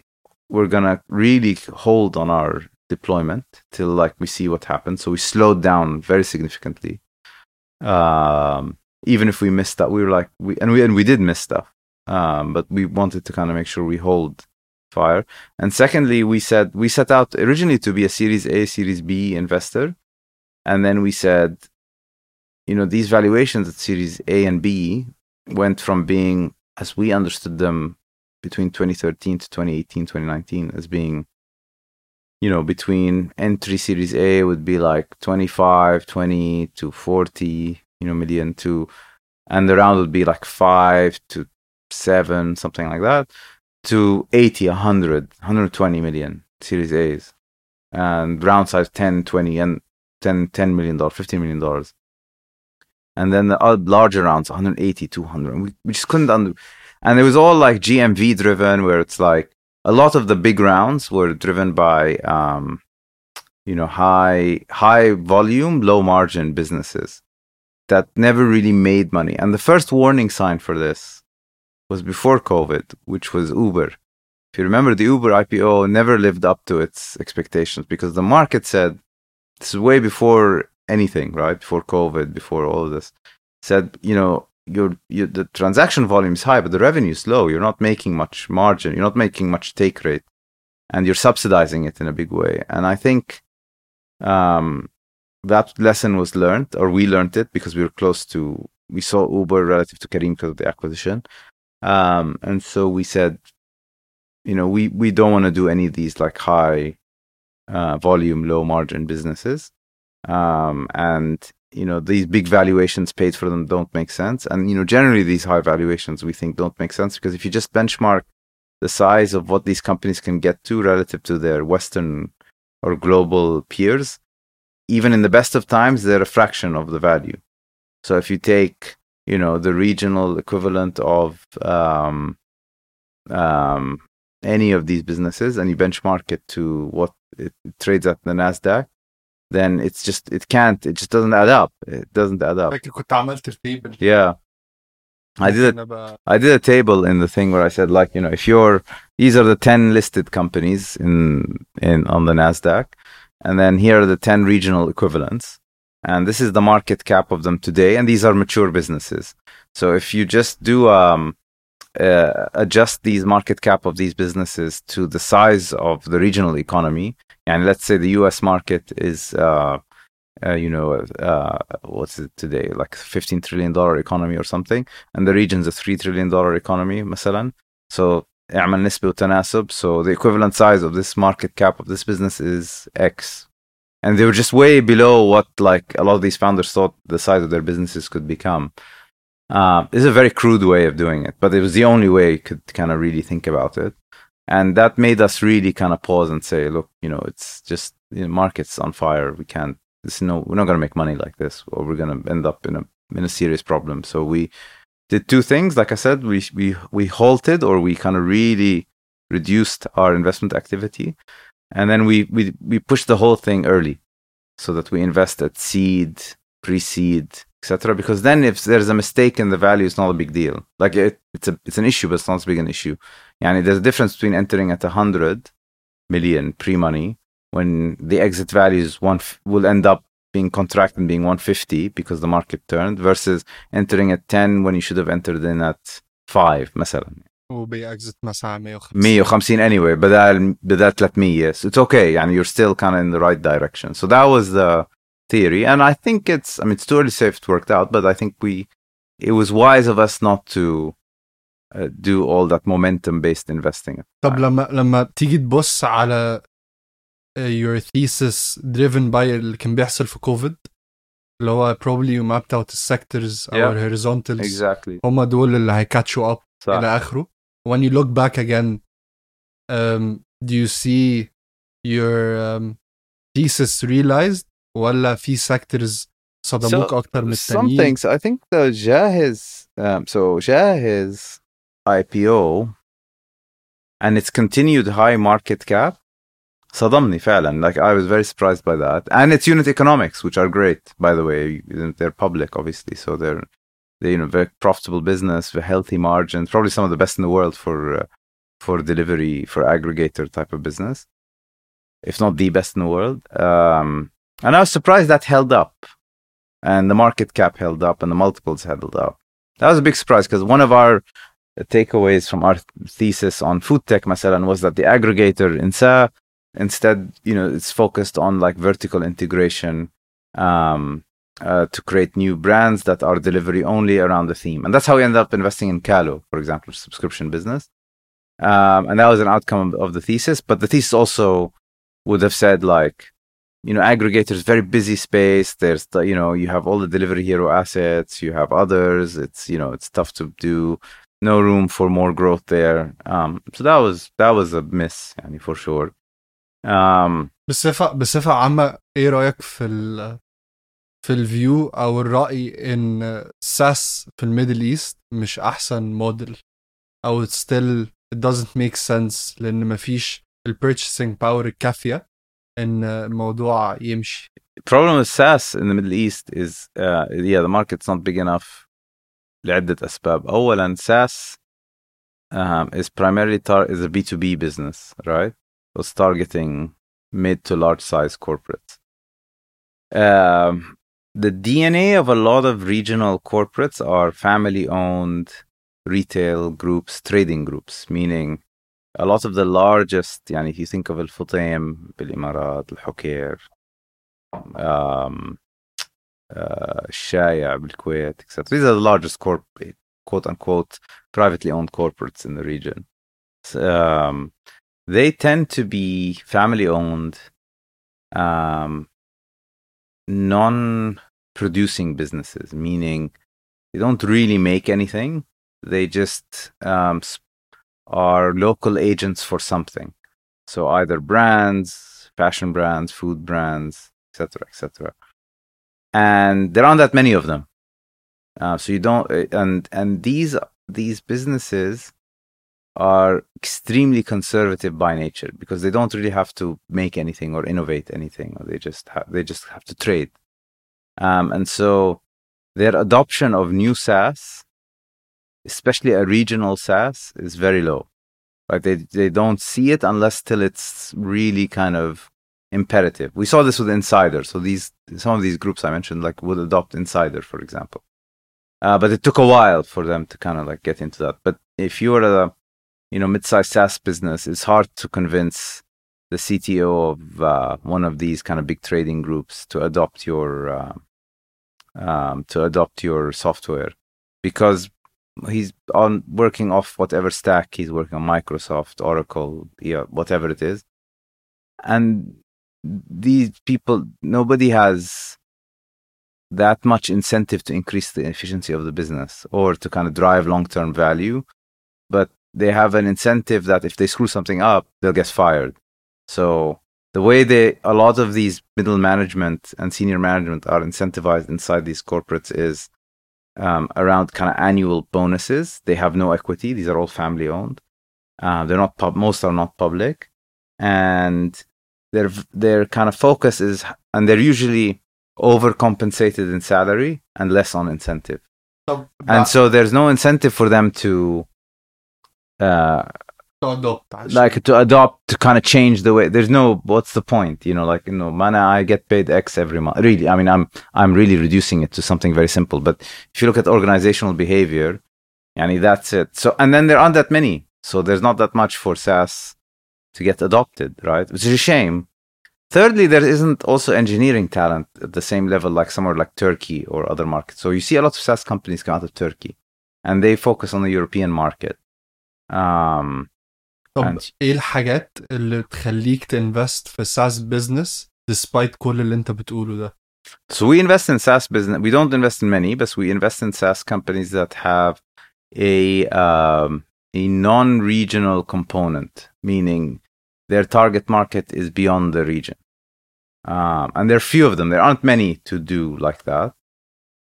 we're to really hold on our deployment till like we see what happens. So we slowed down very significantly. Um, even if we missed that we were like we and we and we did miss stuff. Um, but we wanted to kind of make sure we hold fire. And secondly, we said we set out originally to be a Series A, Series B investor, and then we said, you know, these valuations at Series A and B went from being, as we understood them, between 2013 to 2018, 2019, as being you know, between entry series A would be like 25, 20 to 40, you know, million to, and the round would be like five to seven, something like that, to 80, 100, 120 million series A's and round size 10, 20 and 10, 10 million dollars, 15 million dollars. And then the larger rounds, 180, 200. We, we just couldn't under, and it was all like GMV driven where it's like, a lot of the big rounds were driven by um, you know high high volume low margin businesses that never really made money and the first warning sign for this was before covid which was uber if you remember the uber ipo never lived up to its expectations because the market said this is way before anything right before covid before all of this said you know your, your the transaction volume is high, but the revenue is low. You're not making much margin. You're not making much take rate, and you're subsidizing it in a big way. And I think um, that lesson was learned, or we learned it because we were close to. We saw Uber relative to Careem because of the acquisition, um, and so we said, you know, we we don't want to do any of these like high uh, volume, low margin businesses. Um, and you know these big valuations paid for them don't make sense. And you know generally these high valuations we think don't make sense because if you just benchmark the size of what these companies can get to relative to their western or global peers even in the best of times they're a fraction of the value. So if you take you know the regional equivalent of um, um, any of these businesses and you benchmark it to what it trades at the nasdaq then it's just it can't it just doesn't add up it doesn't add up فاكر كنت عملت ترتيب yeah I did a, بقى I did a table in the thing where I said like you know if you're these are the 10 listed companies in in on the Nasdaq and then here are the 10 regional equivalents and this is the market cap of them today and these are mature businesses so if you just do um uh, adjust these market cap of these businesses to the size of the regional economy and let's say the US market is uh, uh, you know uh, what's it today like 15 trillion dollar economy or something and the region's a 3 trillion dollar economy مثلا so اعمل نسبة وتناسب so the equivalent size of this market cap of this business is X and they were just way below what like a lot of these founders thought the size of their businesses could become uh, it's a very crude way of doing it but it was the only way you could kind of really think about it and that made us really kind of pause and say look you know it's just you know, market's on fire. We can't this no we're not going to make money like this or we're going to end up in a in a serious problem. So we did two things. Like i said we we we halted or we kind of really reduced our investment activity. And then we we we pushed the whole thing early so that we invest at seed pre-seed etc because then if there's a mistake in the value it's not a big deal like it, it's a it's an issue but it's not as big an issue yani there's a difference between entering at 100 million pre-money when the exit value is one f- will end up being contracted and being 150 because the market turned versus entering at 10 when you should have entered in at 5 مثلا وبيأكزت مثلا 150 150 anyway بدل بدل 300 so it's okay يعني you're still kind of in the right direction so that was the theory and I think it's I mean it's too early to say if it worked out but I think we it was wise of us not to uh, do all that momentum based investing طب لما لما تيجي تبص على uh, your thesis driven by اللي كان بيحصل في كوفيد اللي هو probably you mapped out the sectors Yeah. or horizontals exactly هم دول اللي هيكاتشوا اب صح الى اخره when you look back again um, do you see your um, thesis realized ولا في sectors صدموك So, اكتر من Some التانيين things. I think the Jahiz, um, so Jahiz IPO and its continued high market cap صدمني فعلا. Like I was very surprised by that. And its unit economics, which are great, by the way. They're public, obviously. So they're, they you know, very profitable business, very healthy margins, probably some of the best in the world for, uh, for delivery, for aggregator type of business, if not the best in the world. Um, and I was surprised that held up and the market cap held up and the multiples held up. That was a big surprise because one of our takeaways from our thesis on food tech, Masalan, was that the aggregator INSA instead, you know, it's focused on like vertical integration um, uh, to create new brands that are delivery only around the theme. And that's how we ended up investing in Calo, for example, subscription business. Um, and that was an outcome of the thesis. But the thesis also would have said like, you know, aggregators, very busy space. There's, the, you know, you have all the delivery hero assets, you have others. It's, you know, it's tough to do. No room for more growth there. Um, so that was that was a miss, yani, for sure. Um, بصفة بصفة عامة ايه رأيك في ال في الفيو او الرأي ان ساس في الميدل ايست مش احسن موديل او still it doesn't make sense لان مفيش ال purchasing power الكافية ان الموضوع يمشي problem with SaaS in the Middle East is uh, yeah the market's not big enough لعدة أسباب أولا SaaS um, is primarily tar- is a B2B business right so it's targeting mid to large size corporates um, the DNA of a lot of regional corporates are family owned retail groups trading groups meaning a lot of the largest يعني if you think of الفطيم بالإمارات الحكير um, uh, الشايع بالكويت etc. These are the largest corp quote unquote privately owned corporates in the region. So, um, they tend to be family owned, um, non producing businesses, meaning they don't really make anything. They just um, s- are local agents for something. So either brands, fashion brands, food brands, etc., etc. And there aren't that many of them. Uh, so you don't, uh, and and these these businesses are extremely conservative by nature because they don't really have to make anything or innovate anything. Or they just ha- they just have to trade. Um, and so their adoption of new SaaS, especially a regional SaaS, is very low. Like they they don't see it unless till it's really kind of imperative. We saw this with Insider. So these some of these groups I mentioned like would adopt Insider, for example. Uh, but it took a while for them to kind of like get into that. But if you're a you know mid-sized SaaS business, it's hard to convince the CTO of uh, one of these kind of big trading groups to adopt your uh, um, to adopt your software because he's on working off whatever stack he's working on Microsoft, Oracle, yeah, whatever it is, and these people nobody has that much incentive to increase the efficiency of the business or to kind of drive long-term value but they have an incentive that if they screw something up they'll get fired. So the way they a lot of these middle management and senior management are incentivized inside these corporates is um, around kind of annual bonuses. They have no equity. These are all family owned. Uh, they're not pub- most are not public. And their their kind of focus is and they're usually overcompensated in salary and less on incentive. طب and so there's no incentive for them to uh to adopt actually. like to adopt to kind of change the way there's no what's the point you know like you know mana i get paid x every month really i mean i'm i'm really reducing it to something very simple but if you look at organizational behavior I that's it. So and then there aren't that many so there's not that much for SaaS to get adopted right? Which is a shame. Thirdly there isn't also engineering talent at the same level like somewhere like turkey or other markets. So you see a lot of SaaS companies come out of turkey and they focus on the european market. Um, طب and- ايه الحاجات اللي تخليك تنفست في ساس بزنس despite كل اللي انت بتقوله ده So we invest in SaaS business. We don't invest in many, but we invest in SaaS companies that have a um, a non-regional component, meaning their target market is beyond the region. Um, and there are few of them. There aren't many to do like that.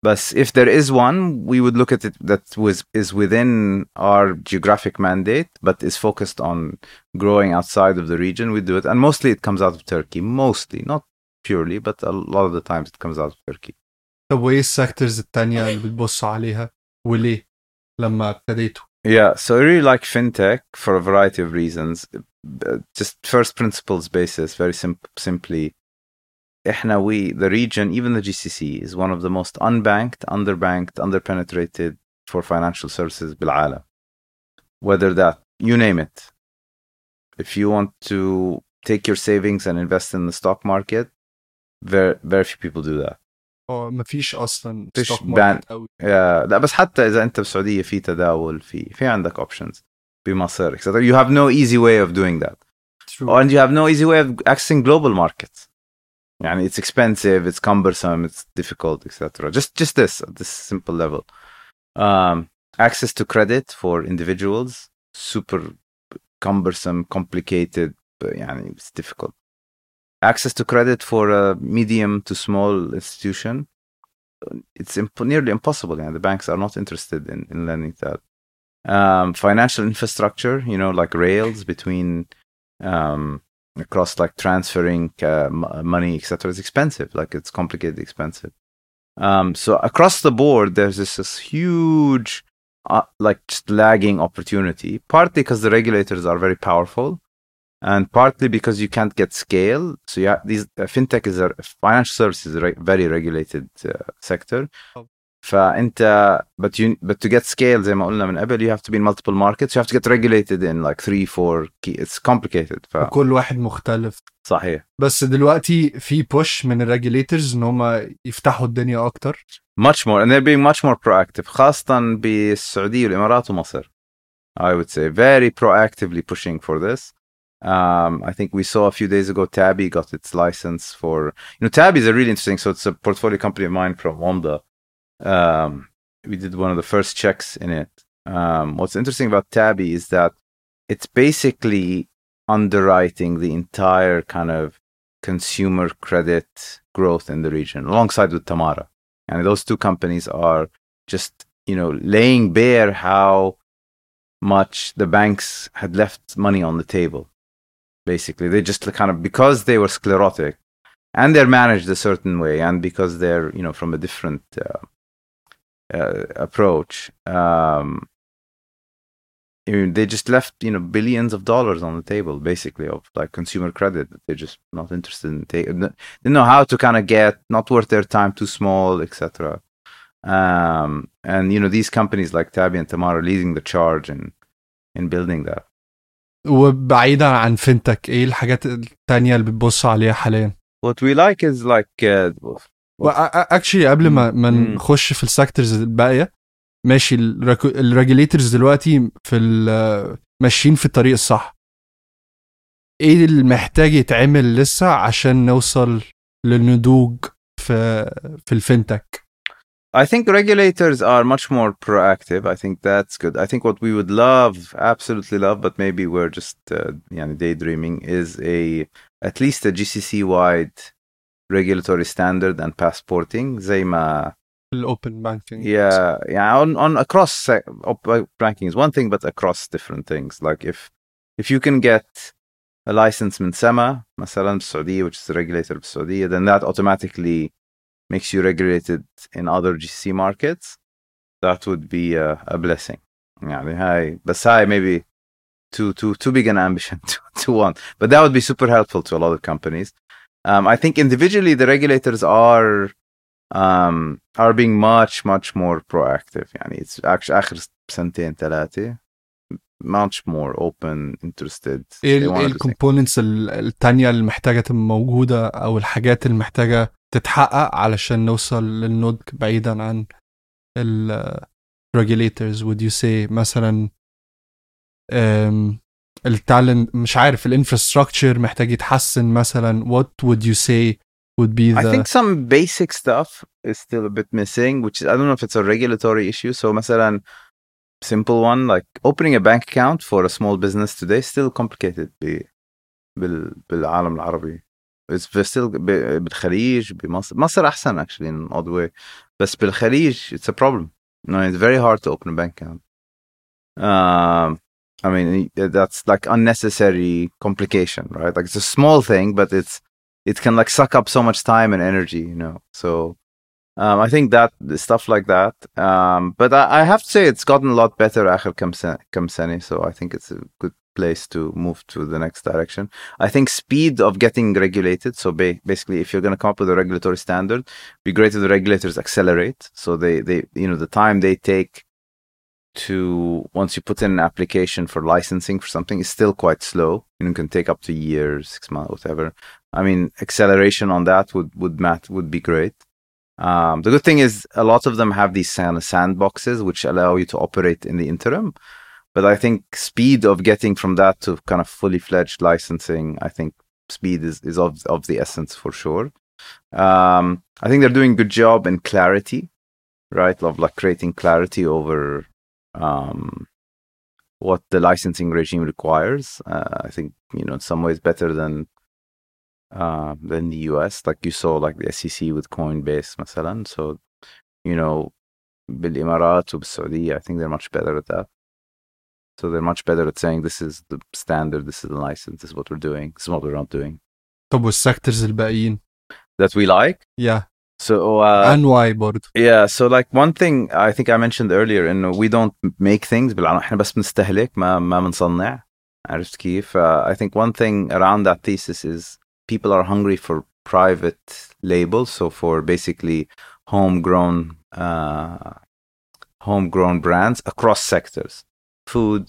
But if there is one, we would look at it that was is within our geographic mandate, but is focused on growing outside of the region. We do it, and mostly it comes out of Turkey. Mostly, not purely, but a lot of the times it comes out of Turkey. طب وايه السيكتورز التانية اللي بتبصوا عليها وليه لما ابتديتوا؟ Yeah, so I really like fintech for a variety of reasons. Uh, Just first principles basis, very sim- simply. إحنا we, the region, even the GCC, is one of the most unbanked, underbanked, underpenetrated for financial services بالعالم. Whether that, you name it. If you want to take your savings and invest in the stock market, very, very few people do that. اه مفيش اصلا مفيش stock ban- market قوي يا لا بس حتى اذا انت بالسعوديه في تداول في في عندك اوبشنز بمصاري etc. you have no easy way of doing that True. and you have no easy way of accessing global markets and it's expensive, it's cumbersome, it's difficult, etc. Just just this this simple level. Um, access to credit for individuals, super cumbersome, complicated, but yeah, it's difficult. Access to credit for a medium to small institution, it's imp- nearly impossible. Yeah, the banks are not interested in, in lending that. Um, financial infrastructure, you know, like rails between um, across like transferring uh, money, etc. is expensive. Like it's complicated, expensive. Um, so across the board, there's this, this huge, uh, like just lagging opportunity. Partly because the regulators are very powerful, and partly because you can't get scale. So yeah, these uh, fintech is a financial services re- very regulated uh, sector. فانت but you but to get scale زي ما قلنا من قبل you have to be in multiple markets you have to get regulated in like 3 4 key it's complicated. ف... كل واحد مختلف. صحيح. بس دلوقتي في push من الريجليترز ان هم يفتحوا الدنيا اكتر much more and they're being much more proactive خاصة بالسعودية والامارات ومصر. I would say very proactively pushing for this. Um, I think we saw a few days ago Tabby got its license for you know Tabby is a really interesting so it's a portfolio company of mine from Wamda um, we did one of the first checks in it. Um, what's interesting about Tabby is that it's basically underwriting the entire kind of consumer credit growth in the region alongside with Tamara. And those two companies are just you know laying bare how much the banks had left money on the table basically. They just kind of because they were sclerotic and they're managed a certain way and because they're you know from a different uh, uh, approach. Um, they just left you know billions of dollars on the table basically of like consumer credit that they're just not interested in taking they know how to kind of get not worth their time too small etc um, and you know these companies like Tabby and Tamara leading the charge in in building that وبعيدا عن فنتك ايه الحاجات التانية اللي بتبص عليها حاليا what we like is like uh, اكشلي قبل ما ما. نخش في السيكتورز الباقيه ماشي الريجوليتورز دلوقتي في ماشيين في الطريق الصح إيه اللي محتاج يتعمل لسه عشان نوصل للنضوج في في الفinTech I think regulators are much more proactive. I think that's good. I think what we would love, absolutely love, but maybe we're just uh, يعني daydreaming, is a at least a GCC wide regulatory standard and passporting. زي ما الاوبن بانكينج yeah, yeah, on on across sec- op- banking is one thing, but across different things. Like if if you can get a license من SEMA مثلا بالسعودية, which is regulated بالسعودية, then that automatically makes you regulated in other GCC markets. That would be a, a blessing. يعني هاي بس هاي maybe too too too big an ambition [LAUGHS] to, to want, but that would be super helpful to a lot of companies. Um, I think individually the regulators are um, are being much much more proactive. يعني it's actually آخر سنتين ثلاثة much more open, interested. إيه إيه. الكومبوننتس التانية اللي محتاجة تبقى موجودة أو الحاجات اللي محتاجة تتحقق علشان نوصل للنضج بعيدا عن ال regulators would you say مثلا um, التالنت مش عارف الانفراستراكشر محتاج يتحسن مثلا what would you say would be the I think some basic stuff is still a bit missing, which is, I don't know if it's a regulatory issue. So, مثلا, simple one like opening a bank account for a small business today is still complicated ب- بال بالعالم العربي it's still ب- بالخليج بمصر مصر احسن actually in odd way بس بالخليج it's a problem no it's very hard to open a bank account um I mean, that's like unnecessary complication, right? Like it's a small thing, but it's it can like suck up so much time and energy, you know. So um, I think that stuff like that. Um, but I, I, have to say it's gotten a lot better. Akhir Kamsani, so I think it's a good place to move to the next direction. I think speed of getting regulated. So ba- basically, if you're going to come up with a regulatory standard, be great if the regulators accelerate. So they, they, you know, the time they take to once you put in an application for licensing for something is still quite slow. You can take up to years, six months, whatever. I mean, acceleration on that would would mat would be great. Um, the good thing is a lot of them have these of sandboxes which allow you to operate in the interim. But I think speed of getting from that to kind of fully fledged licensing, I think speed is, is of, of the essence for sure. Um, I think they're doing a good job in clarity, right? Of like creating clarity over um, what the licensing regime requires. Uh, I think, you know, in some ways better than uh, than the US. Like you saw, like the SEC with Coinbase, مثلا. So, you know, بالإمارات وبالسعودية, I think they're much better at that. So they're much better at saying this is the standard, this is the license, this is what we're doing, this is what we're not doing. طب والسيكتورز الباقيين That we like. yeah So uh, and why برضه Yeah, so like one thing I think I mentioned earlier انه we don't make things بالعالم احنا بس [LAUGHS] بنستهلك ما ما بنصنع عرفت كيف؟ Uh, I think one thing around that thesis is people are hungry for private labels, so for basically homegrown uh, homegrown brands across sectors, food,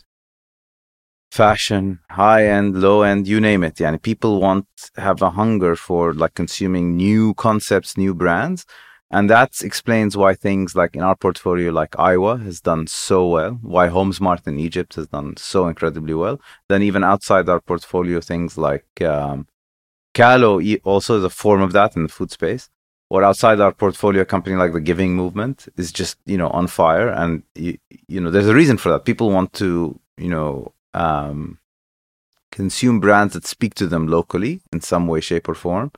fashion, high end, low end, you name it. Yani people want have a hunger for like consuming new concepts, new brands. And that explains why things like in our portfolio, like Eyewa has done so well, why Homzmart in Egypt has done so incredibly well. Then even outside our portfolio, things like um, Calo also is a form of that in the food space. Or outside our portfolio, a company like the Giving Movement is just you know on fire, and you, you know there's a reason for that. People want to you know um, consume brands that speak to them locally in some way, shape, or form.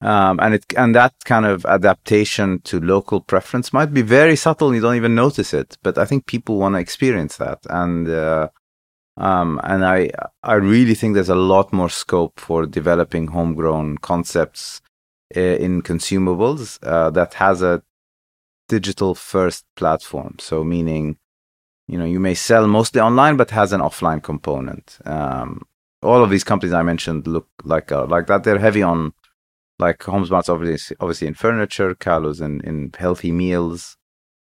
Um, and it and that kind of adaptation to local preference might be very subtle and you don't even notice it. But I think people want to experience that, and uh, um, and I I really think there's a lot more scope for developing homegrown concepts uh, in consumables uh, that has a digital first platform. So meaning, you know you may sell mostly online but has an offline component. Um, all of these companies i mentioned look like uh, like that. They're heavy on like Homzmart's obviously obviously in furniture Calo's in, in healthy meals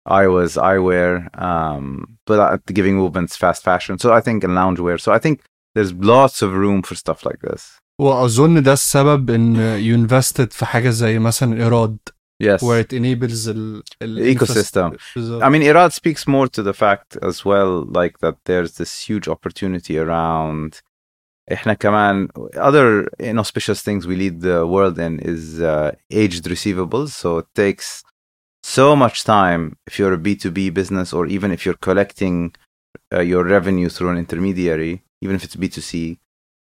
Eyewa's eyewear um, but the giving movements fast fashion. So i think in loungewear. So i think there's lots of room for stuff like this. واظن ده السبب ان uh, you invested في حاجه زي مثلا ايراد Yes. Where it enables the ecosystem. I mean, Erad speaks more to the fact as well, like that there's this huge opportunity around. other inauspicious things we lead the world in is uh, aged receivables so it takes so much time if you're a b2b business or even if you're collecting uh, your revenue through an intermediary even if it's b2c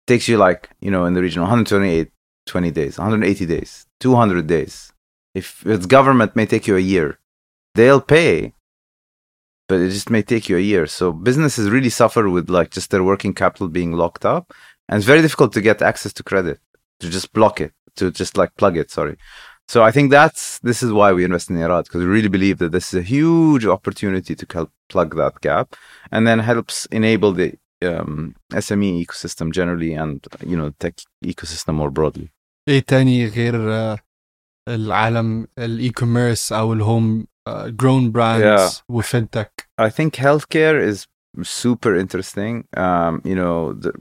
takes you like you know in the region 128 20 days 180 days 200 days if its government may take you a year, they'll pay, but it just may take you a year. So businesses really suffer with like just their working capital being locked up, and it's very difficult to get access to credit to just block it to just like plug it. Sorry. So I think that's this is why we invest in Erad because we really believe that this is a huge opportunity to help plug that gap, and then helps enable the um, SME ecosystem generally and you know tech ecosystem more broadly. Uh, العالم الاي كوميرس او الهوم جرون براندز وفinTech I think healthcare is super interesting. Um, you know, the,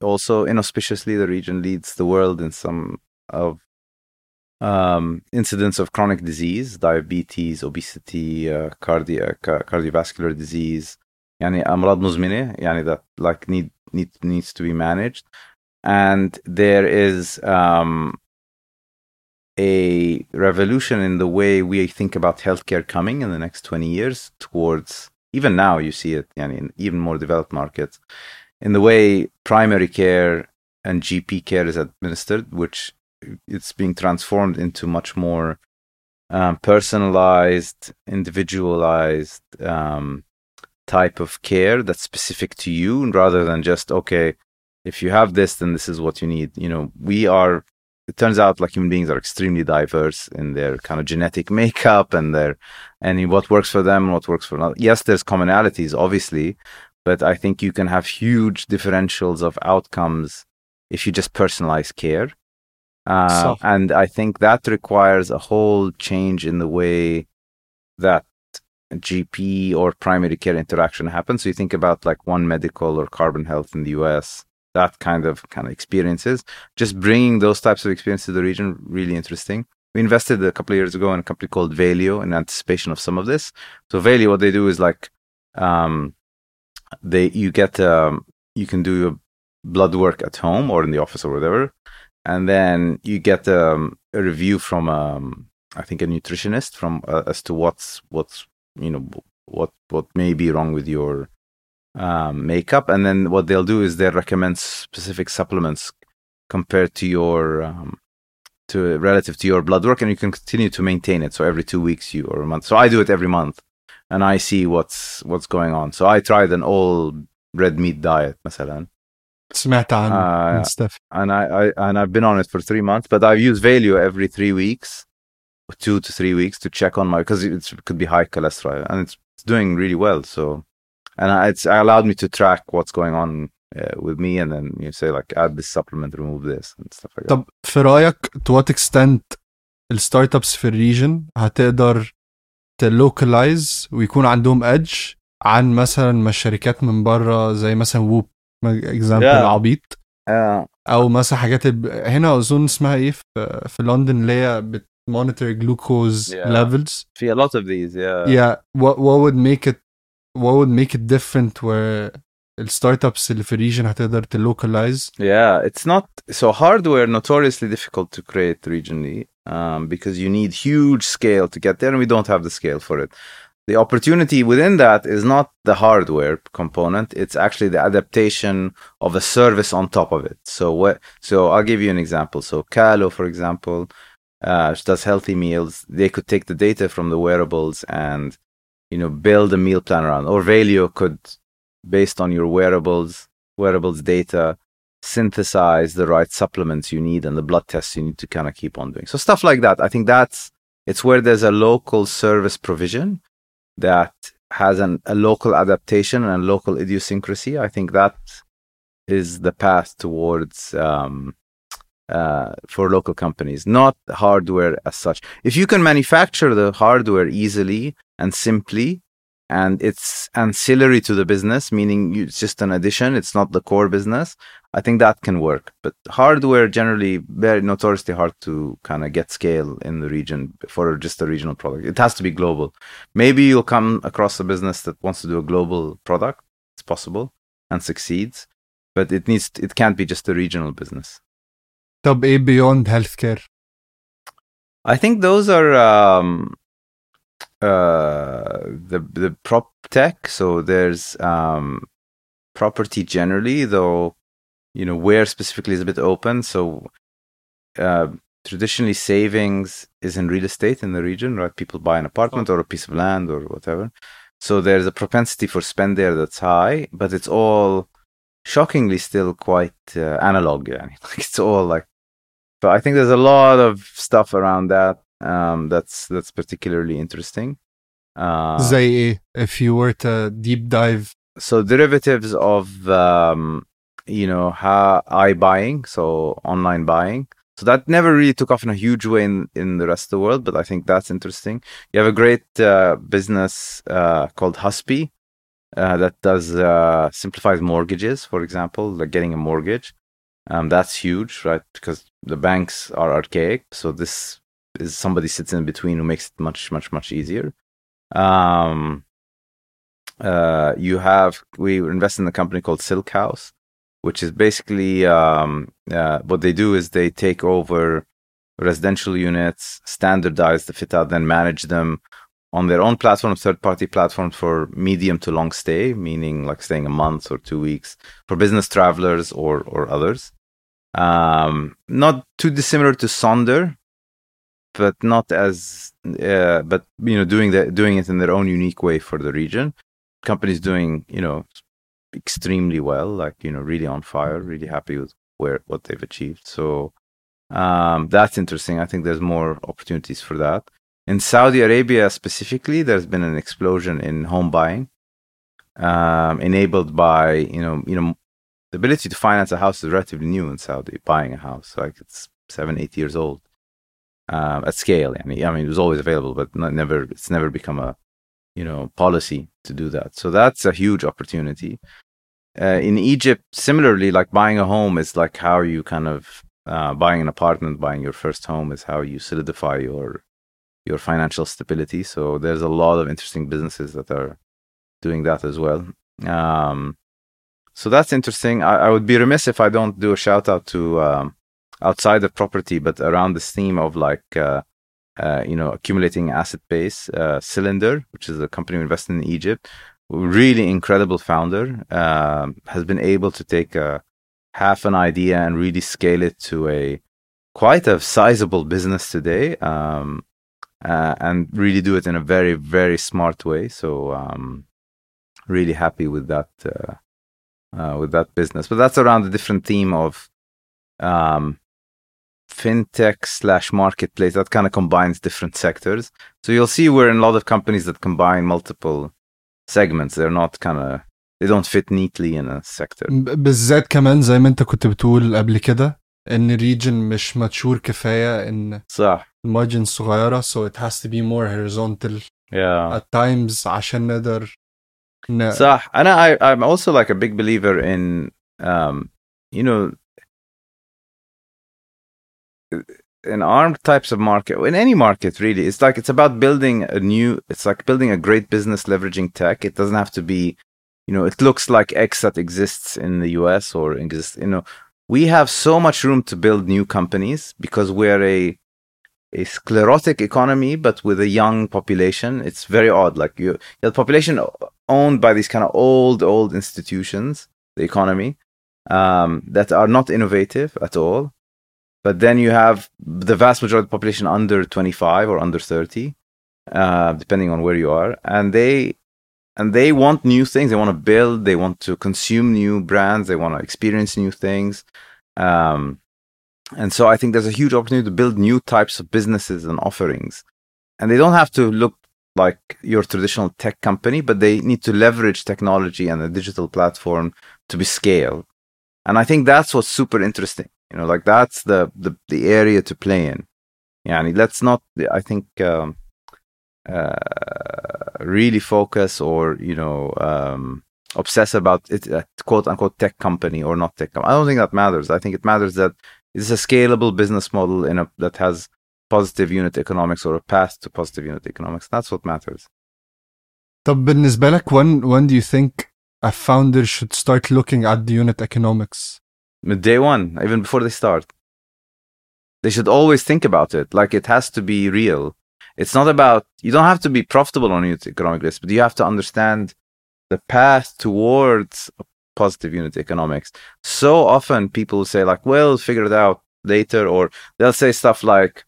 also inauspiciously, the region leads the world in some of um, incidents of chronic disease, diabetes, obesity, uh, cardiac, uh, cardiovascular disease. يعني أمراض مزمنة يعني that like need, need needs to be managed, and there is um, a revolution in the way we think about healthcare coming in the next 20 years towards even now you see it in even more developed markets in the way primary care and GP care is administered, which it's being transformed into much more um, personalized, individualized um, type of care that's specific to you rather than just, okay, if you have this, then this is what you need. You know, we are, it turns out like human beings are extremely diverse in their kind of genetic makeup and their, and what works for them and what works for not. Yes, there's commonalities, obviously, but I think you can have huge differentials of outcomes if you just personalize care. Uh, so. And I think that requires a whole change in the way that GP or primary care interaction happens. So you think about like One Medical or Carbon Health in the US, that kind of kind of experiences. Just bringing those types of experiences to the region, really interesting. We invested a couple of years ago in a company called Valeo in anticipation of some of this. So Valeo, what they do is like um, they you get um, you can do your blood work at home or in the office or whatever, and then you get um, a review from um, I think a nutritionist from uh, as to what's what's you know what what may be wrong with your um, makeup. And then what they'll do is they recommend specific supplements compared to your um, to relative to your blood work, and you can continue to maintain it. So every two weeks, you or a month. So I do it every month, and I see what's what's going on. So I tried an all red meat diet, مثلا. uh, and stuff. And I, I and I've been on it for three months, but I use Valeo every three weeks, two to three weeks to check on my because it could be high cholesterol, and it's doing really well. So and it's allowed me to track what's going on uh, with me, and then you say like add this supplement, remove this, and stuff like that. طب في رأيك to what extent الستارت ابس في الريجن هتقدر تلوكلايز ويكون عندهم ايدج عن مثلا ما الشركات من بره زي مثلا ووب اكزامبل yeah. عبيط yeah. أو مثلا حاجات هنا اظن اسمها إيه في, في لندن اللي هي بتمونيتور جلوكوز ليفلز في a lot of these yeah yeah what, what would make it what would make it different where الستارت ابس اللي في الريجن هتقدر تلوكلايز yeah it's not so hardware notoriously difficult to create regionally um, because you need huge scale to get there and we don't have the scale for it the opportunity within that is not the hardware component it's actually the adaptation of a service on top of it so what so i'll give you an example so Calo for example uh, does healthy meals they could take the data from the wearables and you know build a meal plan around or Valeo could based on your wearables wearables data synthesize the right supplements you need and the blood tests you need to kind of keep on doing so stuff like that i think that's it's where there's a local service provision that has an, a local adaptation and local idiosyncrasy. I think that is the path towards um, uh, for local companies, not hardware as such. If you can manufacture the hardware easily and simply, and it's ancillary to the business, meaning it's just an addition, it's not the core business, I think that can work. But hardware generally very notoriously hard to kind of get scale in the region for just a regional product. It has to be global. Maybe you'll come across a business that wants to do a global product. It's possible and succeeds, but it needs it can't be just a regional business. Top A beyond healthcare? I think those are um, uh, the the prop tech. So there's um, property generally, though you know where specifically is a bit open. So uh, traditionally, savings is in real estate in the region, right? People buy an apartment or a piece of land or whatever. So there's a propensity for spend there that's high, but it's all shockingly still quite uh, analog. Yeah, [LAUGHS] it's all like. But I think there's a lot of stuff around that um, that's that's particularly interesting. Uh, if you were to deep dive, so derivatives of um, you know how i buying, so online buying. So that never really took off in a huge way in, in the rest of the world, but I think that's interesting. You have a great uh, business uh, called Huspy uh, that does uh, simplifies mortgages, for example, like getting a mortgage. Um, that's huge, right? Because the banks are archaic, so this is somebody sits in between who makes it much much much easier um uh you have we invest in a company called Silkhaus which is basically um uh, what they do is they take over residential units standardize the fit out then manage them on their own platform, third party platform for medium to long stay, meaning like staying a month or two weeks for business travelers or, or others. Um, not too dissimilar to Sonder, but not as, uh, but you know, doing that, doing it in their own unique way for the region. Companies doing, you know, extremely well, like you know, really on fire, really happy with where what they've achieved. So um, that's interesting. I think there's more opportunities for that. In Saudi Arabia specifically, there's been an explosion in home buying, um, enabled by you know you know the ability to finance a house is relatively new in Saudi. Buying a house, like it's seven eight years old um, at scale. I mean, I mean, it was always available, but not, never it's never become a you know policy to do that. So that's a huge opportunity. Uh, in Egypt, similarly, like buying a home is like how you kind of uh, buying an apartment, buying your first home is how you solidify your your financial stability. So there's a lot of interesting businesses that are doing that as well. Um, so that's interesting. I, I, would be remiss if I don't do a shout out to um, outside of property, but around this theme of like uh, uh, you know accumulating asset base. Uh, Sylndr, which is a company we invested in Egypt, really incredible founder, um, has been able to take a half an idea and really scale it to a quite a sizable business today um, uh, and really do it in a very very smart way so um, really happy with that uh, uh, with that business but that's around a different theme of um, fintech slash marketplace that kind of combines different sectors so you'll see we're in a lot of companies that combine multiple segments they're not kind of they don't fit neatly in a sector بالذات كمان زي ما انت كنت بتقول قبل كده ان الريجن مش ماتشور كفايه ان صح المارجن صغيره so it has to be more horizontal yeah at times عشان نقدر ن... صح انا I, I'm also like a big believer in um, you know in our types of market in any market really it's like it's about building a new it's like building a great business leveraging tech. It doesn't have to be you know it looks like x that exists in the us or exists you know. We have so much room to build new companies because we're a a sclerotic economy but with a young population. It's very odd like you the population owned by these kind of old old institutions the economy um, that are not innovative at all but then you have the vast majority of the population under 25 or under 30 uh, depending on where you are. And they and they want new things. They want to build. They want to consume new brands. They want to experience new things. Um, and so i think there's a huge opportunity to build new types of businesses and offerings. And they don't have to look like your traditional tech company but they need to leverage technology and a digital platform to be scaled. And i think that's what's super interesting you know like that's the the, the area to play in yeah I mean, let's not i think um, uh, really focus or you know um, obsess about it uh, quote unquote tech company or not tech company. I don't think that matters. I think it matters that it's a scalable business model in a that has positive unit economics or a path to positive unit economics. That's what matters. طب بالنسبة لك when when do you think a founder should start looking at the unit economics? Day one, even before they start. They should always think about it. Like it has to be real. It's not about you don't have to be profitable on unit economic risk, but you have to understand the path towards positive unit economics. So often people say like, "Well, figure it out later," or they'll say stuff like,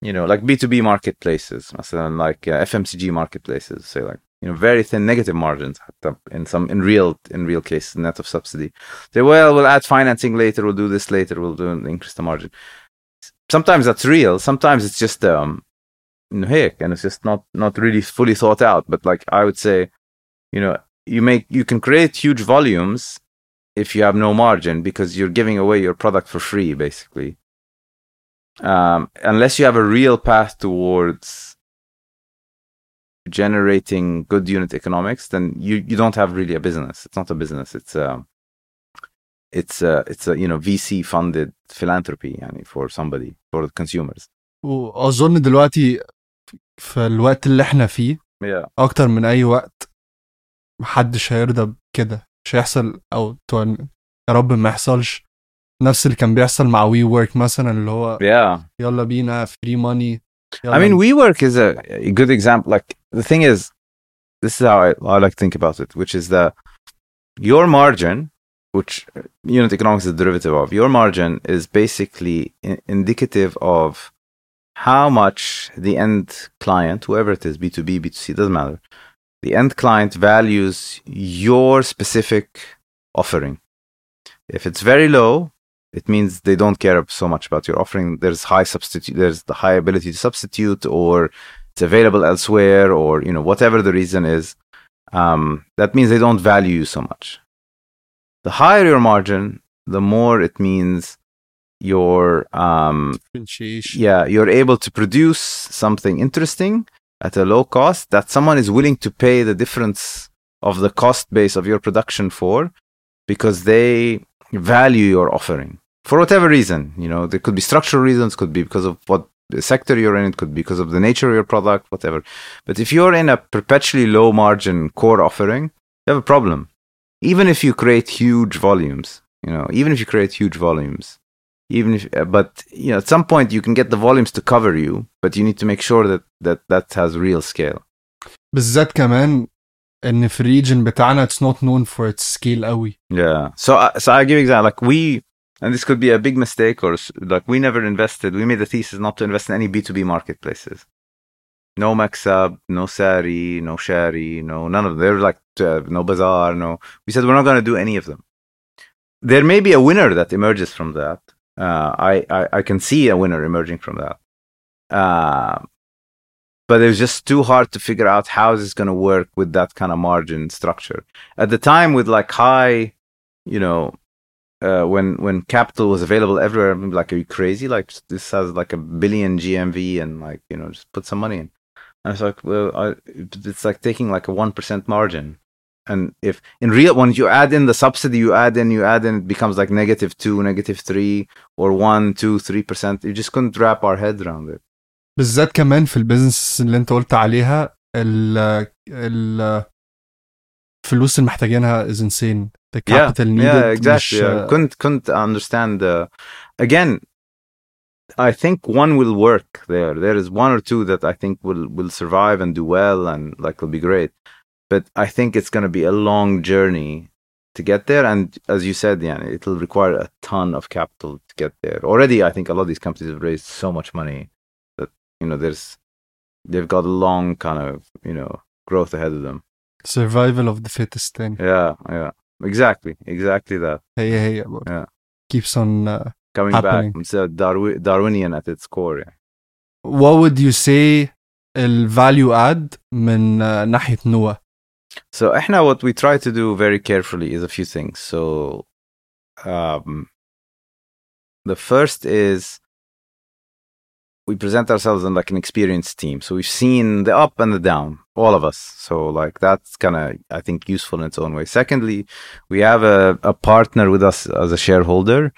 you know, like B two B marketplaces, like uh, FMCG marketplaces, say like you know very thin negative margins in some in real in real cases net of subsidy. Say, well, we'll add financing later, we'll do this later, we'll do increase the margin. Sometimes that's real. Sometimes it's just um, heck, and it's just not not really fully thought out. But like I would say, you know, you make you can create huge volumes if you have no margin because you're giving away your product for free, basically. Um, unless you have a real path towards generating good unit economics, then you, you don't have really a business. It's not a business. It's a it's a it's a you know VC funded philanthropy يعني for somebody for the consumers. واظن دلوقتي في الوقت اللي احنا فيه yeah. اكتر من اي وقت محدش هيرضى بكده مش هيحصل او يا رب ما يحصلش نفس اللي كان بيحصل مع وي ورك مثلا اللي هو yeah. يلا بينا فري ماني I mean, WeWork is a, a good example. Like the thing is, this is how I, I like to think about it, which is that your margin, which uh, unit economics is a derivative of, your margin is basically i- indicative of how much the end client, whoever it is, B2B, B2C, doesn't matter, the end client values your specific offering. If it's very low, it means they don't care so much about your offering. There's high substitute, there's the high ability to substitute, or it's available elsewhere, or you know whatever the reason is. Um, that means they don't value you so much. The higher your margin, the more it means your um, yeah you're able to produce something interesting at a low cost that someone is willing to pay the difference of the cost base of your production for because they value your offering for whatever reason you know there could be structural reasons could be because of what the sector you're in it could be because of the nature of your product whatever but if you're in a perpetually low margin core offering you have a problem even if you create huge volumes you know even if you create huge volumes even if uh, but you know at some point you can get the volumes to cover you but you need to make sure that that that has real scale بالذات كمان ان في الريجن بتاعنا it's not known for its scale قوي yeah so I- so i give example like we and this could be a big mistake or like we never invested we made the thesis not to invest in any b2b marketplaces no MaxAB, no Sary, no Shari, no none of them. They're like uh, no Bazaar, no. We said we're not going to do any of them. There may be a winner that emerges from that. Uh, I, I I can see a winner emerging from that. Uh, but it was just too hard to figure out how is this is going to work with that kind of margin structure. At the time, with like high, you know, uh, when when capital was available everywhere, I'm like, are you crazy? Like this has like a billion GMV, and like you know, just put some money in. And I was like, well, I, it's like taking like a one percent margin. And if in real, when you add in the subsidy, you add in, you add in, it becomes like negative two, negative three, or one, two, three percent. You just couldn't wrap our head around it. بالذات كمان في البيزنس اللي انت قلت عليها ال ال الفلوس اللي محتاجينها is insane the capital needed yeah, exactly. مش yeah. Couldn't couldn't understand. Uh, again, I think one will work there. There is one or two that I think will will survive and do well and like will be great. But I think it's going to be a long journey to get there. And as you said, yeah, it'll require a ton of capital to get there. Already, I think a lot of these companies have raised so much money that you know there's they've got a long kind of you know growth ahead of them. survival of the fittest تاني Yeah, yeah, exactly, exactly that. هي هي برضه. Yeah. keeps on uh, coming happening. back. It's a Darwi- Darwinian at its core. Yeah. what would you say ال value add من uh, ناحية نوا So احنا what we try to do very carefully is a few things. So um, the first is we present ourselves as like an experienced team. So we've seen the up and the down, all of us. So like that's kind of I think useful in its own way. Secondly, we have a, a partner with us as a shareholder.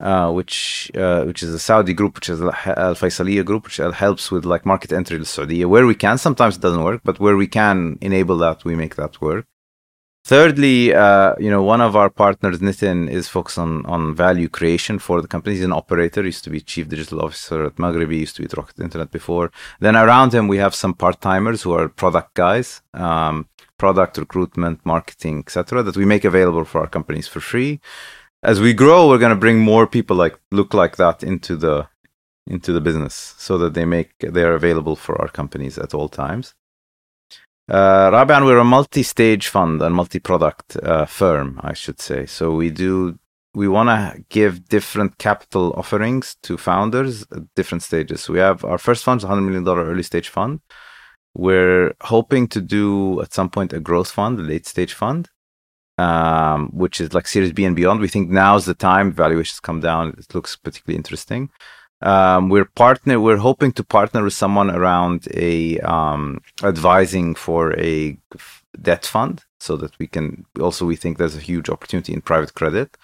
Uh, which uh, which is a Saudi group, which is Al Faisaliya group, which helps with like market entry to Saudi. Where we can, sometimes it doesn't work, but where we can enable that, we make that work. Thirdly, uh, you know, one of our partners, Nitin, is focused on on value creation for the company. He's an operator. Used to be chief digital officer at Maghribi. Used to be at Rocket Internet before. Then around him, we have some part timers who are product guys, um, product recruitment, marketing, etc. That we make available for our companies for free. As we grow, we're going to bring more people like look like that into the into the business so that they make they're available for our companies at all times. Uh, Rabian, we're a multi-stage fund and multi-product uh, firm, I should say. So we do we want to give different capital offerings to founders at different stages. We have our first fund, is a hundred million dollar early stage fund. We're hoping to do at some point a growth fund, a late stage fund, um, which is like Series B and beyond. We think now's the time. Valuations come down. It looks particularly interesting. Um, we're partner. We're hoping to partner with someone around a um, advising for a debt fund, so that we can. Also, we think there's a huge opportunity in private credit.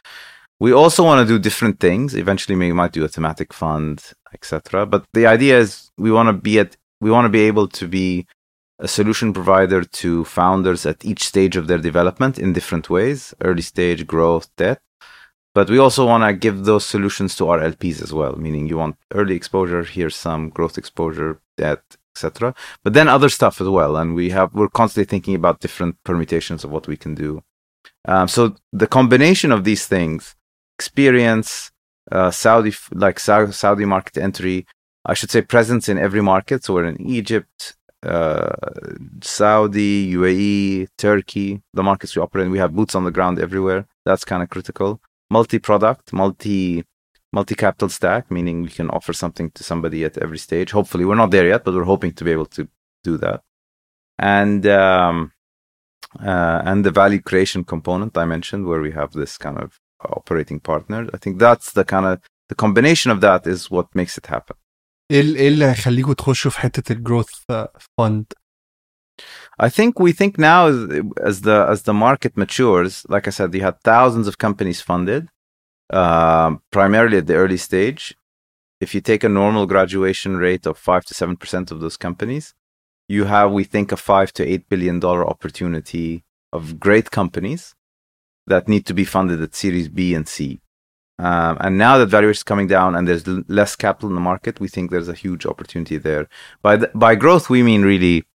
We also want to do different things. Eventually, we might do a thematic fund, etc. But the idea is we want to be at. We want to be able to be a solution provider to founders at each stage of their development in different ways: early stage, growth, debt but we also want to give those solutions to our LPs as well. Meaning, you want early exposure, here's some growth exposure, etc. But then other stuff as well, and we have we're constantly thinking about different permutations of what we can do. Um, so the combination of these things, experience, uh, Saudi like Saudi market entry, I should say presence in every market. So we're in Egypt, uh, Saudi, UAE, Turkey, the markets we operate in. We have boots on the ground everywhere. That's kind of critical Multi-product, multi multi-capital stack, meaning we can offer something to somebody at every stage. Hopefully, we're not there yet, but we're hoping to be able to do that. And um, uh, and the value creation component I mentioned, where we have this kind of operating partner. I think that's the kind of the combination of that is what makes it happen. ايه اللي هيخليكم تخشوا في حته الجروث فند I think we think now as, the as the market matures, like I said, you had thousands of companies funded, uh, primarily at the early stage. If you take a normal graduation rate of five to seven percent of those companies, you have, we think, a five to eight billion dollar opportunity of great companies that need to be funded at Series B and C. Um, and now that valuation is coming down and there's less capital in the market, we think there's a huge opportunity there. By by growth, we mean really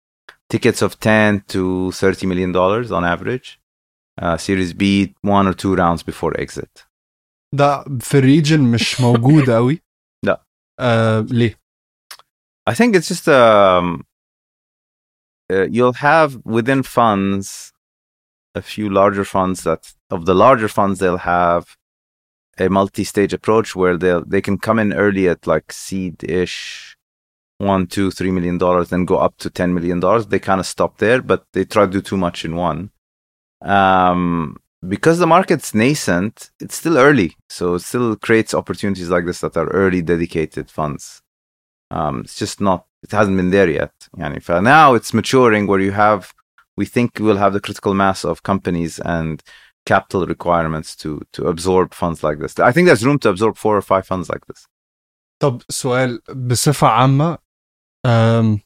tickets of 10 to 30 million dollars on average. Uh, series B one or two rounds before exit. ده في الريجن مش موجود قوي لا. آه ليه؟ I think it's just um, uh, you'll have within funds a few larger funds that of the larger funds they'll have a multi-stage approach where they they can come in early at like seed-ish one two three million dollars then go up to ten million dollars they kind of stop there but they try to do too much in one um, because the market's nascent it's still early so it still creates opportunities like this that are early dedicated funds um, it's just not it hasn't been there yet yani, for now it's maturing where you have we think we'll have the critical mass of companies and capital requirements to to absorb funds like this. I think there's room to absorb four or five funds like this. طب سؤال بصفة عامة um,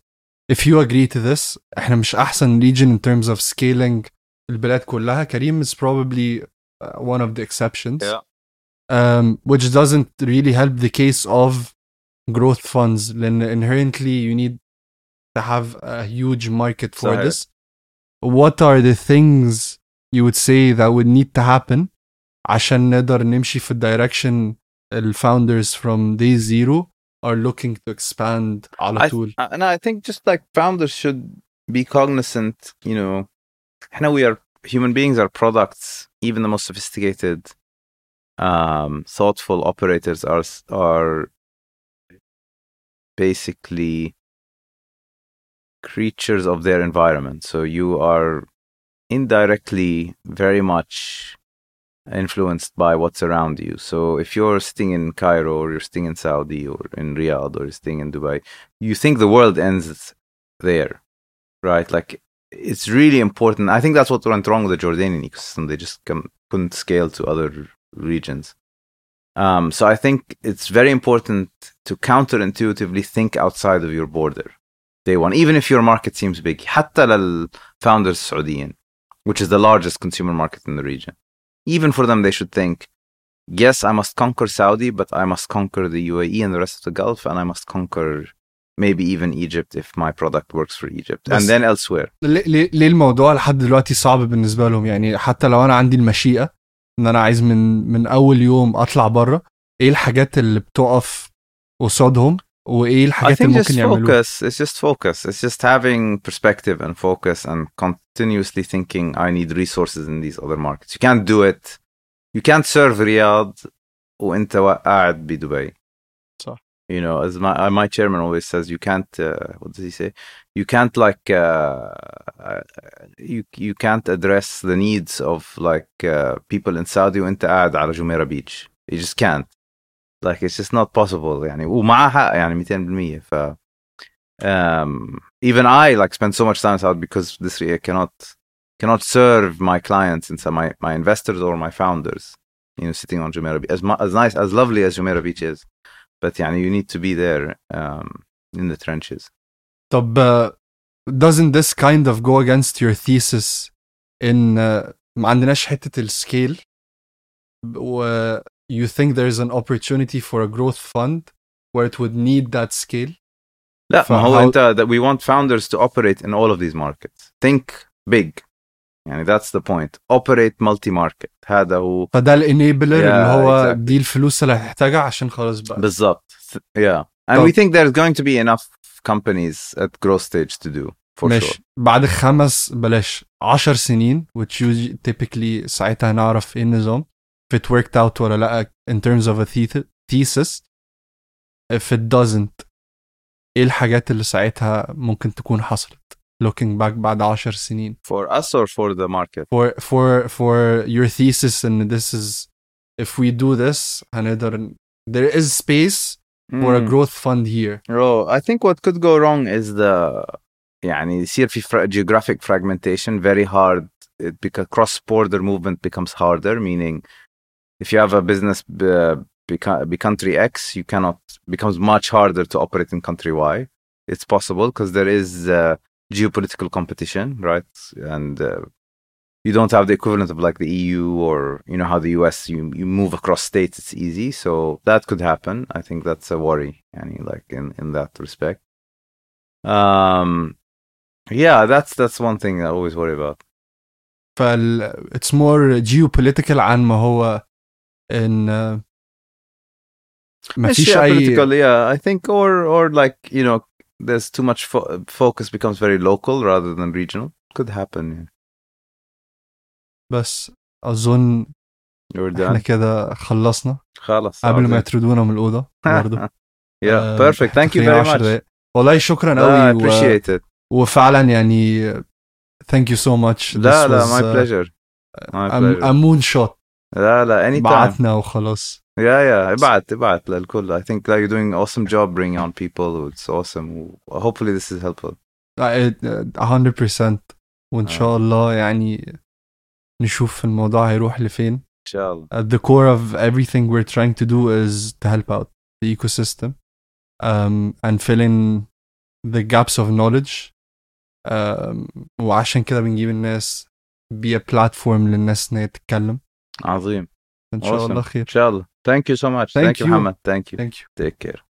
if you agree to this احنا مش احسن region in terms of scaling البلاد كلها كريم is probably uh, one of the exceptions Yeah. um, which doesn't really help the case of growth funds لأن inherently you need to have a huge market for صحيح. this what are the things you would say that would need to happen عشان نقدر نمشي في الدايركشن الفاوندرز from day zero are looking to expand على I- طول Uh, and I think just like founders should be cognizant, you know, I know we are human beings are products. Even the most sophisticated, um, thoughtful operators are are basically creatures of their environment. So you are indirectly very much influenced by what's around you. So if you're sitting in Cairo or you're sitting in Saudi or in Riyadh or you're sitting in Dubai, you think the world ends there, right? Like it's really important. I think that's what went wrong with the Jordanian ecosystem. They just come, couldn't scale to other regions. Um, so I think it's very important to counterintuitively think outside of your border. Day one, even if your market seems big, حتى للfounders السعوديين, which is the largest consumer market in the region. Even for them, they should think, yes, I must conquer Saudi, but I must conquer the UAE and the rest of the Gulf, and I must conquer maybe even Egypt if my product works for Egypt, بس- and then elsewhere. ليه ليه- ليه الموضوع لحد دلوقتي صعب بالنسبه لهم يعني حتى لو انا عندي المشيئه ان انا عايز من من اول يوم اطلع بره ايه الحاجات اللي بتقف قصادهم وايه I الحاجات think اللي just ممكن يعملوها focus. It's just focus. It's just having perspective and focus and continuously thinking I need resources in these other markets. You can't do it. You can't serve Riyadh وانت قاعد بدبي. صح. You know, as my uh, my chairman always says, you can't. Uh, what does he say? You can't like. Uh, uh, you you can't address the needs of like uh, people in Saudi وانت قاعد على Jumeirah Beach. You just can't. like it's just not possible يعني ومعاه حق يعني 200% ف um, even I like spend so much time out because this I cannot cannot serve my clients and so my, my investors or my founders you know sitting on Jumeirah Beach as mu- as nice as lovely as Jumeirah Beach is but يعني you need to be there um, in the trenches طب uh, doesn't this kind of go against your thesis in uh, ما عندناش حته السكيل و you think there's an opportunity for a growth fund where it would need that scale لا ما هو فهو- انت that we want founders to operate in all of these markets think big يعني that's the point operate multi market هذا هو فده الانيبلر Yeah, اللي هو exactly. دي الفلوس اللي هتحتاجها عشان خلاص بقى بالضبط yeah and طب- we think there's going to be enough companies at growth stage to do for ماشي sure بعد خمس بلاش 10 سنين which usually typically ساعتها هنعرف ايه النظام if it worked out ولا لا in terms of a theth- thesis if it doesn't ايه الحاجات اللي ساعتها ممكن تكون حصلت looking back بعد 10 سنين for us or for the market for for for your thesis and this is if we do this هنقدر ن- there is space for a Mm. growth fund here Bro, I think what could go wrong is the يعني يصير في fra- geographic fragmentation very hard it because cross border movement becomes harder meaning if you have a business be, be, be country X you cannot becomes much harder to operate in country Y it's possible because there is uh, geopolitical competition right and uh, you don't have the equivalent of like the EU or you know how the US you you move across states it's easy so that could happen I think that's a worry yani like in in that respect um yeah that's that's one thing I always worry about فال it's more geopolitical عن ما هو ان ما It's فيش اي geopolitical yeah I think or or like you know there's too much fo- focus becomes very local rather than regional could happen yeah. بس اظن you're احنا done كده خلصنا خلاص قبل ما عظيم. يطردونا من الاوضه برضه yeah آه، perfect thank you تقريباً very 10 much دقايق. والله شكرا I قوي و... appreciate it وفعلا يعني thank you so much لا This لا was, my uh, pleasure my a, pleasure a moon shot لا لا anytime بعتنا وخلاص Yeah, yeah. ابعت ابعت للكل. I think that you're doing an awesome job bringing on people. It's awesome. Hopefully this is helpful. آه، آه، 100% وان شاء آه. الله يعني نشوف الموضوع هيروح لفين إن شاء الله. at the core of everything we're trying to do is to help out the ecosystem um, and fill in the gaps of knowledge um, وعشان كده بنجيب الناس be a platform للناس ان هي تتكلم عظيم. ان شاء Awesome. الله خير إن شاء الله. Thank you so much. Thank Thank, you, you. Muhammad. Thank you. thank you Take care.